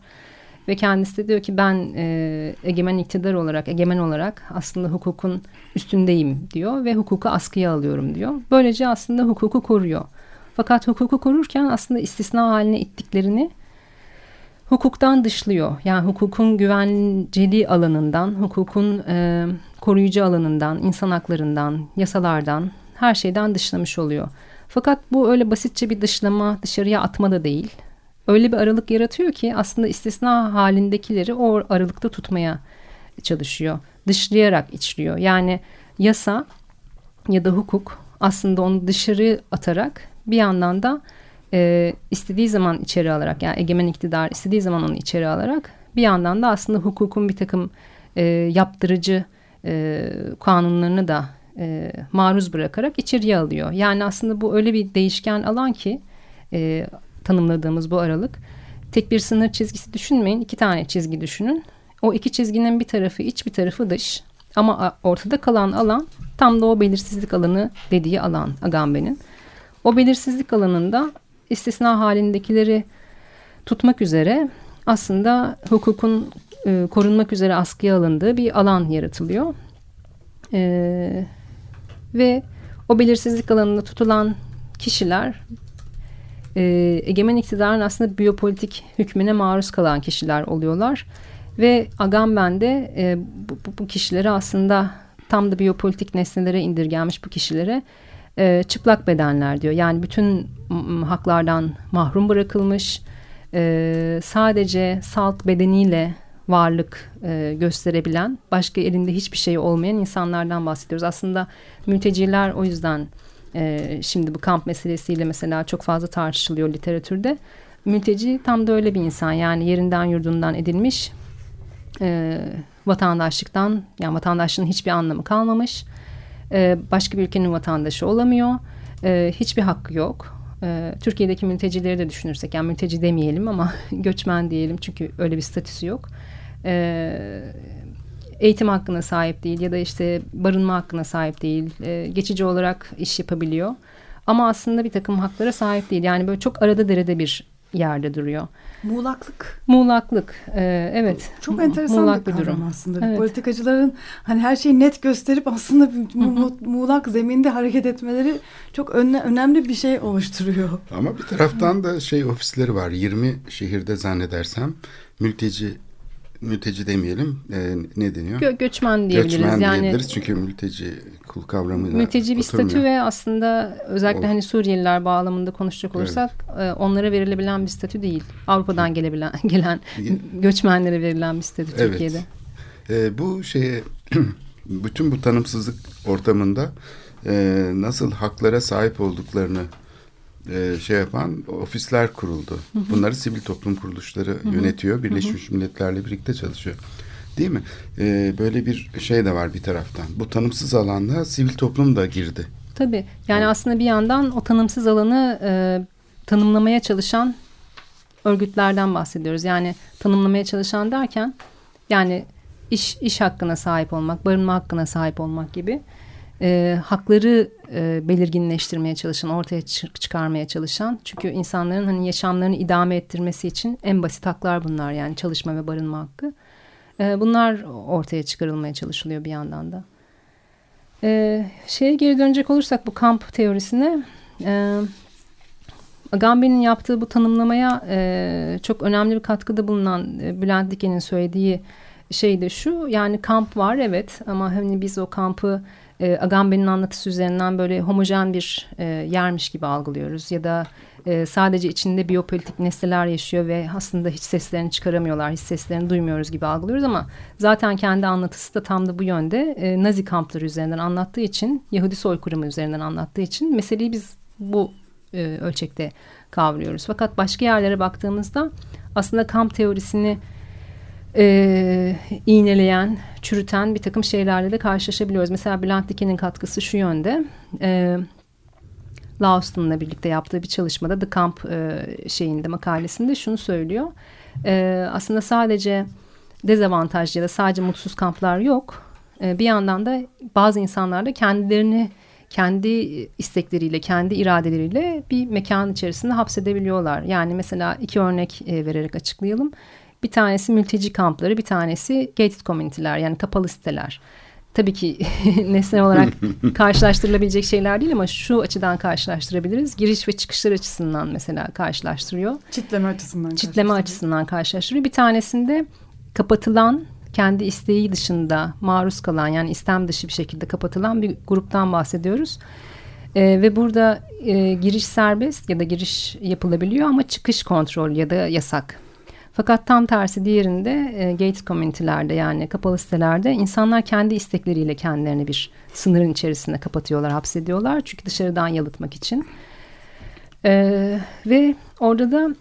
Ve kendisi de diyor ki ben e, egemen iktidar olarak, egemen olarak aslında hukukun üstündeyim diyor ve hukuku askıya alıyorum diyor. Böylece aslında hukuku koruyor. Fakat hukuku korurken aslında istisna haline ittiklerini hukuktan dışlıyor. Yani hukukun güvenceli alanından, hukukun e, koruyucu alanından, insan haklarından, yasalardan, her şeyden dışlamış oluyor. Fakat bu öyle basitçe bir dışlama, dışarıya atma da değil. Öyle bir aralık yaratıyor ki aslında istisna halindekileri o aralıkta tutmaya çalışıyor. Dışlayarak içliyor. Yani yasa ya da hukuk aslında onu dışarı atarak bir yandan da e, istediği zaman içeri alarak yani egemen iktidar istediği zaman onu içeri alarak bir yandan da aslında hukukun bir takım e, yaptırıcı e, kanunlarını da e, maruz bırakarak içeriye alıyor. Yani aslında bu öyle bir değişken alan ki e, tanımladığımız bu aralık. Tek bir sınır çizgisi düşünmeyin. iki tane çizgi düşünün. O iki çizginin bir tarafı iç bir tarafı dış. Ama ortada kalan alan tam da o belirsizlik alanı dediği alan Agamben'in. O belirsizlik alanında istisna halindekileri tutmak üzere aslında hukukun e, korunmak üzere askıya alındığı bir alan yaratılıyor. E, ve o belirsizlik alanında tutulan kişiler e, egemen iktidarın aslında biyopolitik hükmüne maruz kalan kişiler oluyorlar. Ve Agamben e, bu, bu kişileri aslında tam da biyopolitik nesnelere indirgenmiş bu kişilere e, çıplak bedenler diyor. Yani bütün haklardan mahrum bırakılmış, e, sadece salt bedeniyle varlık e, gösterebilen, başka elinde hiçbir şey olmayan insanlardan bahsediyoruz. Aslında mülteciler o yüzden e, şimdi bu kamp meselesiyle mesela çok fazla tartışılıyor literatürde. Mülteci tam da öyle bir insan yani yerinden yurdundan edilmiş e, vatandaşlıktan yani vatandaşlığın hiçbir anlamı kalmamış. E, başka bir ülkenin vatandaşı olamıyor. E, hiçbir hakkı yok. E, Türkiye'deki mültecileri de düşünürsek yani mülteci demeyelim ama göçmen diyelim çünkü öyle bir statüsü yok. Eğitim hakkına sahip değil ya da işte barınma hakkına sahip değil. Geçici olarak iş yapabiliyor. Ama aslında bir takım haklara sahip değil. Yani böyle çok arada derede bir yerde duruyor. Muğlaklık. Muğlaklık, e, evet. Çok enteresan Muğlak bir bir kavram durum. aslında. Evet. Politikacıların hani her şeyi net gösterip aslında bir mu- mu- muğlak zeminde hareket etmeleri çok önle- önemli bir şey oluşturuyor. Ama bir taraftan da şey ofisleri var. 20 şehirde zannedersem mülteci mülteci demeyelim. e, ne deniyor? Gö- göçmen diyebiliriz. Göçmen yani diyebiliriz çünkü mülteci kul kavramıyla mülteci bir oturmuyor. statü ve aslında özellikle O- hani Suriyeliler bağlamında konuşacak olursak e, onlara verilebilen bir statü değil. Avrupa'dan gelebilen gelen göçmenlere verilen bir statü Evet. Türkiye'de. E, bu şeye bütün bu tanımsızlık ortamında e, nasıl haklara sahip olduklarını e, şey yapan ofisler kuruldu. Bunları sivil toplum kuruluşları yönetiyor. Birleşmiş Milletler'le birlikte çalışıyor. Değil mi? E, böyle bir şey de var bir taraftan. Bu tanımsız alanda sivil toplum da girdi. Tabii. Yani aslında bir yandan o tanımsız alanı e, tanımlamaya çalışan örgütlerden bahsediyoruz. Yani tanımlamaya çalışan derken yani iş iş hakkına sahip olmak, barınma hakkına sahip olmak gibi e, hakları e, belirginleştirmeye çalışan, ortaya çı- çıkarmaya çalışan. Çünkü insanların hani yaşamlarını idame ettirmesi için en basit haklar bunlar yani çalışma ve barınma hakkı. E, bunlar ortaya çıkarılmaya çalışılıyor bir yandan da. Ee, şeye geri dönecek olursak bu kamp teorisine e, Agamben'in yaptığı bu tanımlamaya e, çok önemli bir katkıda bulunan e, Bülent Diken'in söylediği şey de şu yani kamp var evet ama hani biz o kampı e, Agamben'in anlatısı üzerinden böyle homojen bir e, yermiş gibi algılıyoruz ya da e, sadece içinde biyopolitik nesneler yaşıyor ve aslında hiç seslerini çıkaramıyorlar, hiç seslerini duymuyoruz gibi algılıyoruz ama zaten kendi anlatısı da tam da bu yönde e, Nazi kampları üzerinden anlattığı için, Yahudi soykırımı üzerinden anlattığı için meseleyi biz bu e, ölçekte kavruyoruz. Fakat başka yerlere baktığımızda aslında kamp teorisini e, iğneleyen, çürüten bir takım şeylerle de karşılaşabiliyoruz. Mesela Bülent Diken'in katkısı şu yönde. E, Lauston'la birlikte yaptığı bir çalışmada The Camp e, şeyinde makalesinde şunu söylüyor. E, aslında sadece dezavantajlı ya da sadece mutsuz kamplar yok. E, bir yandan da bazı insanlar da kendilerini kendi istekleriyle, kendi iradeleriyle bir mekan içerisinde hapsedebiliyorlar. Yani mesela iki örnek e, vererek açıklayalım. Bir tanesi mülteci kampları, bir tanesi gated community'ler yani kapalı siteler. Tabii ki nesne olarak karşılaştırılabilecek şeyler değil ama şu açıdan karşılaştırabiliriz. Giriş ve çıkışlar açısından mesela karşılaştırıyor. Çitleme açısından. Çitleme açısından karşılaştırıyor. Bir tanesinde kapatılan kendi isteği dışında maruz kalan yani istem dışı bir şekilde kapatılan bir gruptan bahsediyoruz. Ee, ve burada e, giriş serbest ya da giriş yapılabiliyor ama çıkış kontrol ya da yasak. Fakat tam tersi diğerinde e, gate community'lerde yani kapalı sitelerde insanlar kendi istekleriyle kendilerini bir sınırın içerisinde kapatıyorlar, hapsediyorlar. Çünkü dışarıdan yalıtmak için. Ee, ve orada da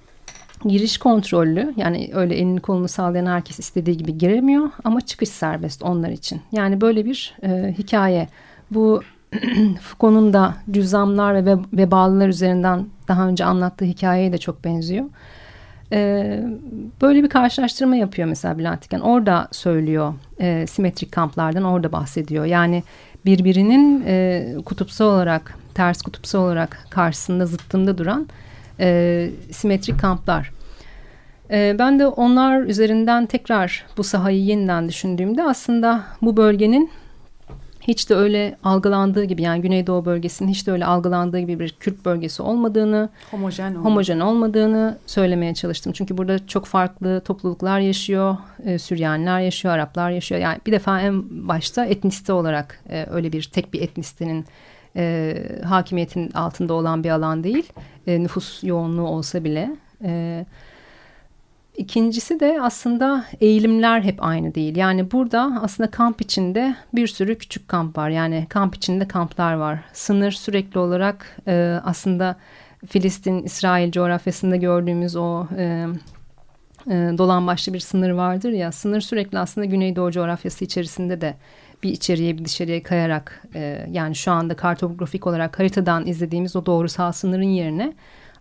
giriş kontrollü yani öyle elini kolunu sallayan herkes istediği gibi giremiyor ama çıkış serbest onlar için. Yani böyle bir e, hikaye. Bu Foucault'un da cüzzamlar ve vebalılar üzerinden daha önce anlattığı hikayeye de çok benziyor. Ee, böyle bir karşılaştırma yapıyor mesela Bülent Diken. Orada söylüyor e, simetrik kamplardan orada bahsediyor. Yani birbirinin e, kutupsal olarak ters kutupsal olarak karşısında zıttında duran e, simetrik kamplar. E, ben de onlar üzerinden tekrar bu sahayı yeniden düşündüğümde aslında bu bölgenin hiç de öyle algılandığı gibi yani Güneydoğu bölgesinin hiç de öyle algılandığı gibi bir Kürt bölgesi olmadığını, homojen, homojen olmadığını söylemeye çalıştım. Çünkü burada çok farklı topluluklar yaşıyor, e, Süryaniler yaşıyor, Araplar yaşıyor. Yani bir defa en başta etnisite olarak e, öyle bir tek bir etnisitenin e, hakimiyetin altında olan bir alan değil. E, nüfus yoğunluğu olsa bile. E, İkincisi de aslında eğilimler hep aynı değil. Yani burada aslında kamp içinde bir sürü küçük kamp var. Yani kamp içinde kamplar var. Sınır sürekli olarak e, aslında Filistin, İsrail coğrafyasında gördüğümüz o e, e, dolan başlı bir sınır vardır ya. Sınır sürekli aslında Güneydoğu coğrafyası içerisinde de bir içeriye bir dışarıya kayarak e, yani şu anda kartografik olarak haritadan izlediğimiz o doğrusal sınırın yerine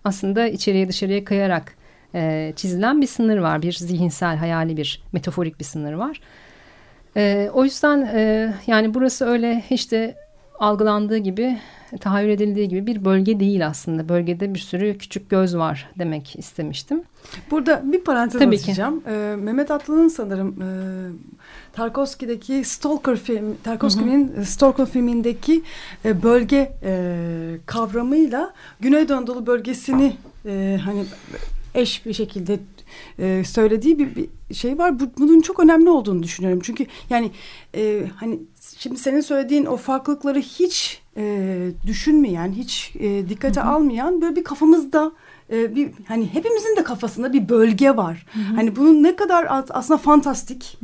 aslında içeriye dışarıya kayarak e, çizilen bir sınır var. Bir zihinsel, hayali bir, metaforik bir sınır var. E, o yüzden e, yani burası öyle işte algılandığı gibi, tahayyül edildiği gibi bir bölge değil aslında. Bölgede bir sürü küçük göz var demek istemiştim. Burada bir parantez Tabii ki. açacağım. Ee, Mehmet Atlı'nın sanırım e, Tarkovski'deki Stalker film, Tarkovski'nin e, Stalker filmindeki e, bölge e, kavramıyla Güneydoğu Anadolu bölgesini e, hani eş bir şekilde e, söylediği bir, bir şey var. Bu, bunun çok önemli olduğunu düşünüyorum. Çünkü yani e, hani şimdi senin söylediğin o farklılıkları hiç e, düşünmeyen, hiç e, dikkate almayan böyle bir kafamızda e, bir hani hepimizin de kafasında bir bölge var. Hani bunun ne kadar as- aslında fantastik,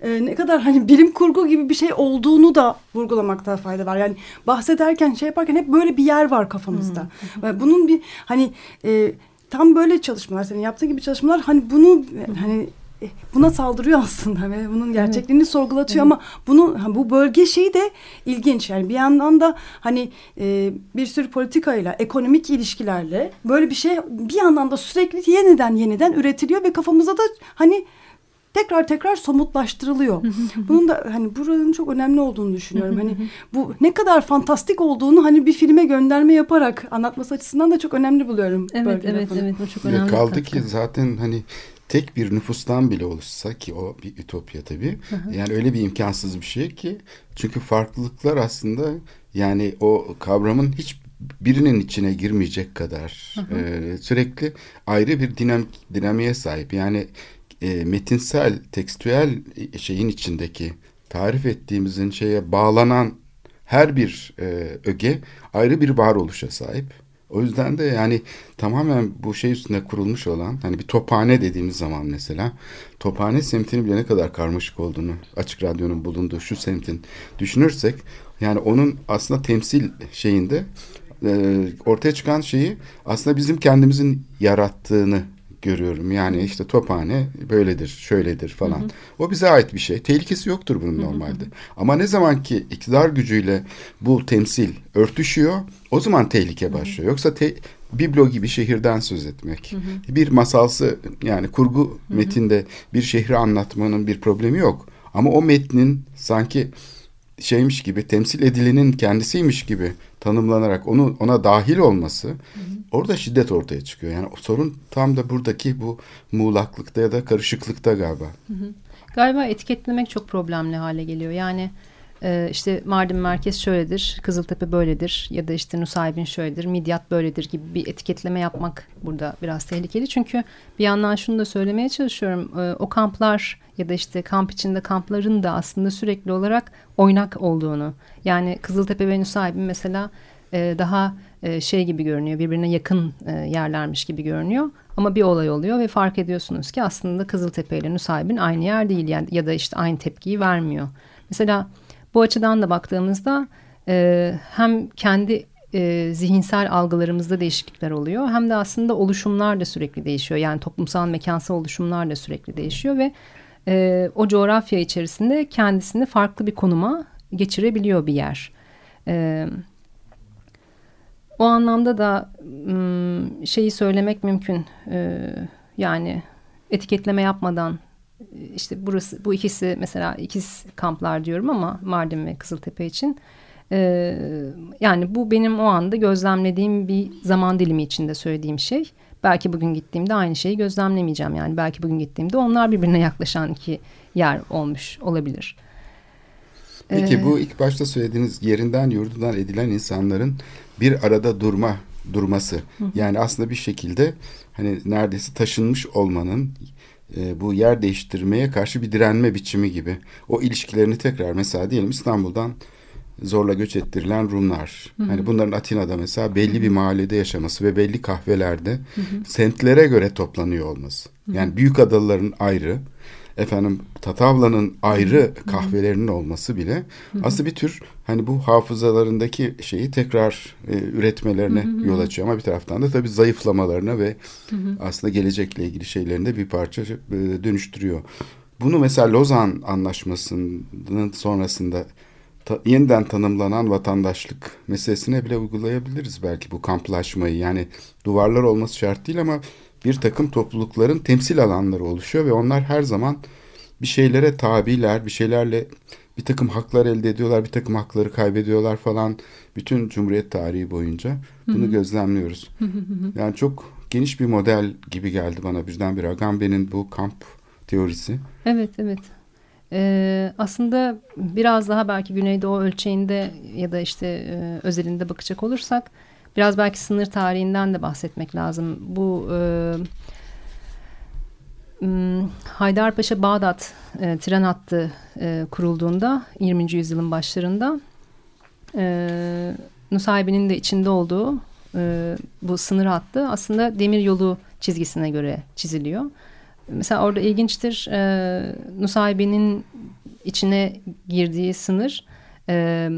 e, ne kadar hani bilim kurgu gibi bir şey olduğunu da vurgulamakta fayda var. Yani bahsederken şey yaparken hep böyle bir yer var kafamızda. Ve bunun bir hani e, tam böyle çalışmalar senin yaptığı gibi çalışmalar hani bunu hani e, buna saldırıyor aslında ve bunun gerçekliğini sorgulatıyor ama bunu bu bölge şeyi de ilginç. Yani bir yandan da hani e, bir sürü politikayla ekonomik ilişkilerle böyle bir şey bir yandan da sürekli yeniden yeniden üretiliyor ve kafamıza da hani tekrar tekrar somutlaştırılıyor. Bunun da hani buranın çok önemli olduğunu düşünüyorum. Hani bu ne kadar fantastik olduğunu hani bir filme gönderme yaparak anlatması açısından da çok önemli buluyorum. Evet, evet, lafını. evet. Bu çok önemli. kaldı katkı. ki zaten hani tek bir nüfustan bile oluşsa ki o bir ütopya tabii. Yani öyle bir imkansız bir şey ki çünkü farklılıklar aslında yani o kavramın hiç birinin içine girmeyecek kadar e, sürekli ayrı bir dinamik dinamiğe sahip. Yani e, metinsel, tekstüel şeyin içindeki tarif ettiğimizin şeye bağlanan her bir e, öge ayrı bir varoluşa sahip. O yüzden de yani tamamen bu şey üstüne kurulmuş olan hani bir tophane dediğimiz zaman mesela tophane semtinin bile ne kadar karmaşık olduğunu açık radyonun bulunduğu şu semtin düşünürsek yani onun aslında temsil şeyinde e, ortaya çıkan şeyi aslında bizim kendimizin yarattığını görüyorum. Yani işte tophane böyledir, şöyledir falan. O bize ait bir şey. Tehlikesi yoktur bunun normalde. Ama ne zaman ki iktidar gücüyle bu temsil örtüşüyor, o zaman tehlike başlıyor. Yoksa te- biblo gibi şehirden söz etmek, bir masalsı yani kurgu metinde bir şehri anlatmanın bir problemi yok. Ama o metnin sanki şeymiş gibi temsil edilenin kendisiymiş gibi tanımlanarak onu ona dahil olması orada şiddet ortaya çıkıyor. Yani sorun tam da buradaki bu muğlaklıkta ya da karışıklıkta galiba. Galiba etiketlemek çok problemli hale geliyor. Yani e, işte Mardin merkez şöyledir, Kızıltepe böyledir ya da işte Nusaybin şöyledir, Midyat böyledir gibi bir etiketleme yapmak burada biraz tehlikeli. Çünkü bir yandan şunu da söylemeye çalışıyorum. E, o kamplar ya da işte kamp içinde kampların da aslında sürekli olarak oynak olduğunu. Yani Kızıltepe ve Nusaybin mesela e, daha e, şey gibi görünüyor, birbirine yakın yerlermiş gibi görünüyor. Ama bir olay oluyor ve fark ediyorsunuz ki aslında Kızıltepe ile Nusaybin aynı yer değil yani ya da işte aynı tepkiyi vermiyor. Mesela bu açıdan da baktığımızda e, hem kendi e, zihinsel algılarımızda değişiklikler oluyor hem de aslında oluşumlar da sürekli değişiyor. Yani toplumsal mekansal oluşumlar da sürekli değişiyor ve e, o coğrafya içerisinde kendisini farklı bir konuma geçirebiliyor bir yer. Evet. O anlamda da şeyi söylemek mümkün. Ee, yani etiketleme yapmadan işte burası bu ikisi mesela ikiz kamplar diyorum ama Mardin ve Kızıltepe için. Ee, yani bu benim o anda gözlemlediğim bir zaman dilimi içinde söylediğim şey. Belki bugün gittiğimde aynı şeyi gözlemlemeyeceğim. Yani belki bugün gittiğimde onlar birbirine yaklaşan iki yer olmuş olabilir. Peki Ee, bu ilk başta söylediğiniz yerinden yurdundan edilen insanların bir arada durma durması. Yani aslında bir şekilde hani neredeyse taşınmış olmanın e, bu yer değiştirmeye karşı bir direnme biçimi gibi. O ilişkilerini tekrar mesela diyelim İstanbul'dan zorla göç ettirilen Rumlar. Hani bunların Atina'da mesela belli bir mahallede yaşaması ve belli kahvelerde semtlere göre toplanıyor olması. Yani büyük adalıların ayrı, efendim Tatavla'nın ayrı kahvelerinin olması bile aslında bir tür hani bu hafızalarındaki şeyi tekrar e, üretmelerine yol açıyor ama bir taraftan da tabii zayıflamalarına ve aslında gelecekle ilgili şeylerinde bir parça e, dönüştürüyor. Bunu mesela Lozan Anlaşması'nın sonrasında ta- yeniden tanımlanan vatandaşlık meselesine bile uygulayabiliriz belki bu kamplaşmayı. Yani duvarlar olması şart değil ama bir takım toplulukların temsil alanları oluşuyor ve onlar her zaman bir şeylere tabiler, bir şeylerle bir takım haklar elde ediyorlar, bir takım hakları kaybediyorlar falan. Bütün Cumhuriyet tarihi boyunca bunu gözlemliyoruz. yani çok geniş bir model gibi geldi bana birdenbire Agamben'in bu kamp teorisi. Evet, evet. Ee, aslında biraz daha belki Güneydoğu ölçeğinde ya da işte e, özelinde bakacak olursak biraz belki sınır tarihinden de bahsetmek lazım. Bu e, Haydarpaşa Bağdat e, tren hattı e, kurulduğunda 20. yüzyılın başlarında e, Nusaybin'in de içinde olduğu e, bu sınır hattı aslında demir yolu çizgisine göre çiziliyor. Mesela orada ilginçtir e, Nusaybin'in içine girdiği sınır e,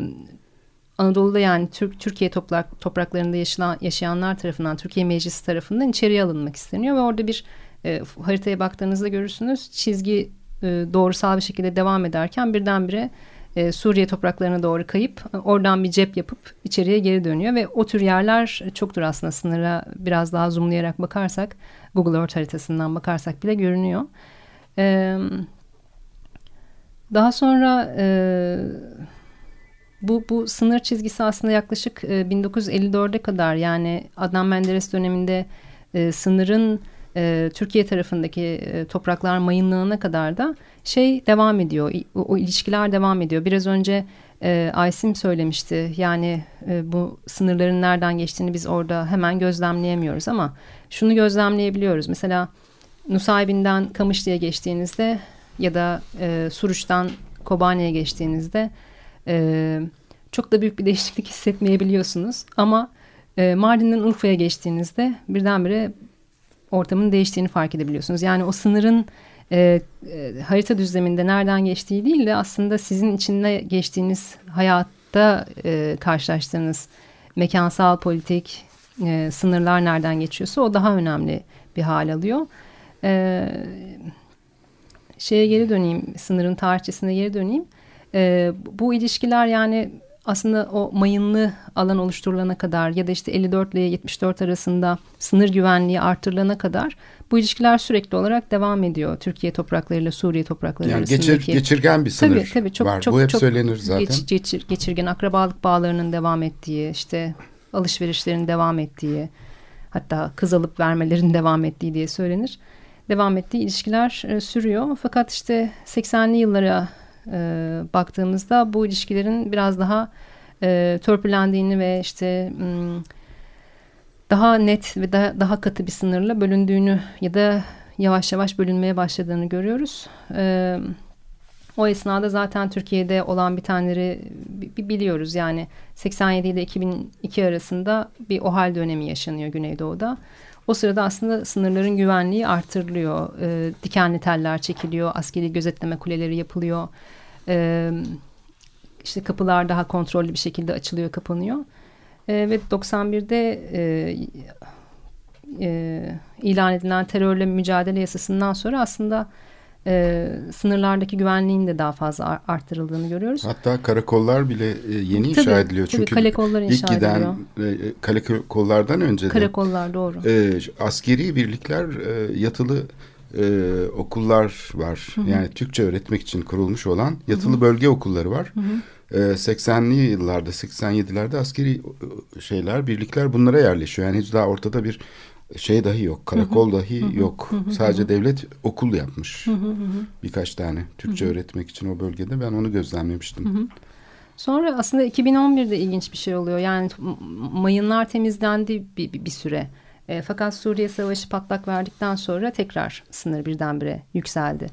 Anadolu'da yani Türk Türkiye toprak, topraklarında yaşayan, yaşayanlar tarafından Türkiye Meclisi tarafından içeriye alınmak isteniyor ve orada bir e, haritaya baktığınızda görürsünüz çizgi e, doğrusal bir şekilde devam ederken birdenbire e, Suriye topraklarına doğru kayıp oradan bir cep yapıp içeriye geri dönüyor ve o tür yerler çoktur aslında sınıra biraz daha zoomlayarak bakarsak Google Earth haritasından bakarsak bile görünüyor. E, daha sonra e, bu, bu sınır çizgisi aslında yaklaşık e, 1954'e kadar yani Adnan Menderes döneminde e, sınırın e, Türkiye tarafındaki e, topraklar mayınlığına kadar da şey devam ediyor. O, ilişkiler devam ediyor. Biraz önce Aysim söylemişti. Yani bu sınırların nereden geçtiğini biz orada hemen gözlemleyemiyoruz ama şunu gözlemleyebiliyoruz. Mesela Nusaybin'den Kamışlı'ya geçtiğinizde ya da Suruç'tan Kobani'ye geçtiğinizde e, çok da büyük bir değişiklik hissetmeyebiliyorsunuz. Ama e, Mardin'den Urfa'ya geçtiğinizde birdenbire ortamın değiştiğini fark edebiliyorsunuz. Yani o sınırın e, e, harita düzleminde nereden geçtiği değil de aslında sizin içinde geçtiğiniz hayatta e, karşılaştığınız mekansal politik e, sınırlar nereden geçiyorsa o daha önemli bir hal alıyor. E, şeye geri döneyim, sınırın tarihçesine geri döneyim. E, bu ilişkiler yani aslında o mayınlı alan oluşturulana kadar ya da işte 54 ile 74 arasında sınır güvenliği artırılana kadar bu ilişkiler sürekli olarak devam ediyor. Türkiye topraklarıyla Suriye toprakları yani arasındaki. Geçir, geçirgen bir sınır tabii, tabii, çok, var. Çok, bu hep çok söylenir zaten. Geç, geçir, geçirgen akrabalık bağlarının devam ettiği işte alışverişlerin devam ettiği hatta kız alıp vermelerin devam ettiği diye söylenir. Devam ettiği ilişkiler e, sürüyor. Fakat işte 80'li yıllara e, baktığımızda bu ilişkilerin biraz daha e, törpülendiğini ve işte m, daha net ve daha, daha katı bir sınırla bölündüğünü ya da yavaş yavaş bölünmeye başladığını görüyoruz. E, o esnada zaten Türkiye'de olan bitenleri biliyoruz. Yani 87 ile 2002 arasında bir OHAL dönemi yaşanıyor Güneydoğu'da. O sırada aslında sınırların güvenliği artırılıyor. E, dikenli teller çekiliyor, askeri gözetleme kuleleri yapılıyor. E, işte kapılar daha kontrollü bir şekilde açılıyor, kapanıyor. E, ve 91'de e, e, ilan edilen terörle mücadele yasasından sonra aslında e, sınırlardaki güvenliğin de daha fazla arttırıldığını görüyoruz. Hatta karakollar bile e, yeni tabii, inşa ediliyor. Çünkü tabii, kalekollar inşa ilk giden ediliyor. E, kalekollardan önce de karakollar doğru. E, askeri birlikler e, yatılı e, okullar var. Hı hı. Yani Türkçe öğretmek için kurulmuş olan yatılı hı hı. bölge okulları var. Hı hı. E, 80'li yıllarda 87'lerde askeri e, şeyler birlikler bunlara yerleşiyor. Yani hiç daha ortada bir şey dahi yok. Karakol dahi yok. Sadece devlet okul yapmış. Birkaç tane Türkçe öğretmek için o bölgede ben onu gözlemlemiştim. Sonra aslında 2011'de ilginç bir şey oluyor. Yani mayınlar temizlendi bir, bir, bir süre. E, fakat Suriye Savaşı patlak verdikten sonra tekrar sınır birdenbire yükseldi.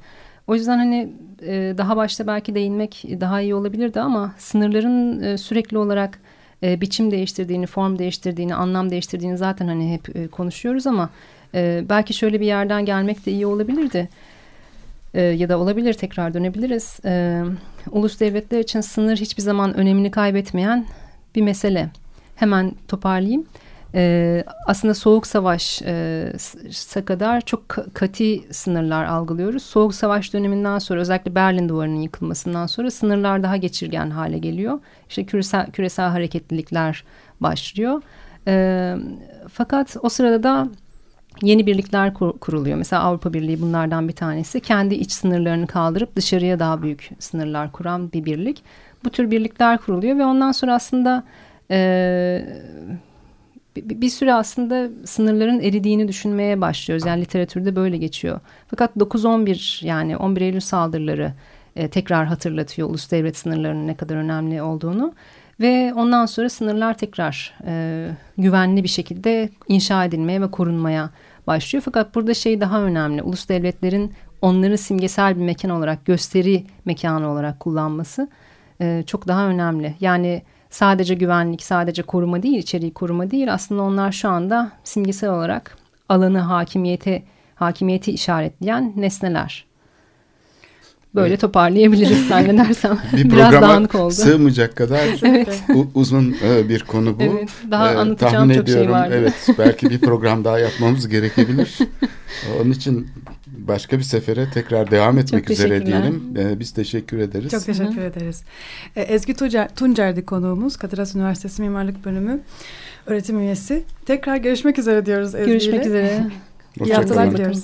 O yüzden hani e, daha başta belki değinmek daha iyi olabilirdi ama sınırların e, sürekli olarak e, biçim değiştirdiğini, form değiştirdiğini, anlam değiştirdiğini zaten hani hep e, konuşuyoruz ama e, belki şöyle bir yerden gelmek de iyi olabilirdi. E, ya da olabilir tekrar dönebiliriz. E, ulus devletler için sınır hiçbir zaman önemini kaybetmeyen bir mesele. Hemen toparlayayım. Ee, aslında soğuk savaş e, kadar çok kati sınırlar algılıyoruz. Soğuk savaş döneminden sonra özellikle Berlin duvarının yıkılmasından sonra sınırlar daha geçirgen hale geliyor. İşte küresel, küresel hareketlilikler başlıyor. E, fakat o sırada da yeni birlikler kur, kuruluyor. Mesela Avrupa Birliği bunlardan bir tanesi. Kendi iç sınırlarını kaldırıp dışarıya daha büyük sınırlar kuran bir birlik. Bu tür birlikler kuruluyor ve ondan sonra aslında e, bir, süre aslında sınırların eridiğini düşünmeye başlıyoruz. Yani literatürde böyle geçiyor. Fakat 9-11 yani 11 Eylül saldırıları e, tekrar hatırlatıyor ulus devlet sınırlarının ne kadar önemli olduğunu. Ve ondan sonra sınırlar tekrar e, güvenli bir şekilde inşa edilmeye ve korunmaya başlıyor. Fakat burada şey daha önemli. Ulus devletlerin onları simgesel bir mekan olarak, gösteri mekanı olarak kullanması e, çok daha önemli. Yani sadece güvenlik, sadece koruma değil, içeriği koruma değil. Aslında onlar şu anda simgesel olarak alanı hakimiyete hakimiyeti işaretleyen nesneler. Böyle evet. toparlayabiliriz zannedersem. bir Biraz dağınık oldu. sığmayacak kadar evet. uzun e, bir konu bu. Evet, daha ee, anlatacağım çok şey ediyorum, şey var. Evet, belki bir program daha yapmamız gerekebilir. Onun için başka bir sefere tekrar devam etmek çok üzere diyelim. Ee, biz teşekkür ederiz. Çok teşekkür Hı-hı. ederiz. Ee, Ezgi Tuncer, Tuncer'di konuğumuz. Kadir Üniversitesi Mimarlık Bölümü öğretim üyesi. Tekrar görüşmek üzere diyoruz Ezgi Görüşmek üzere. İyi haftalar diliyoruz.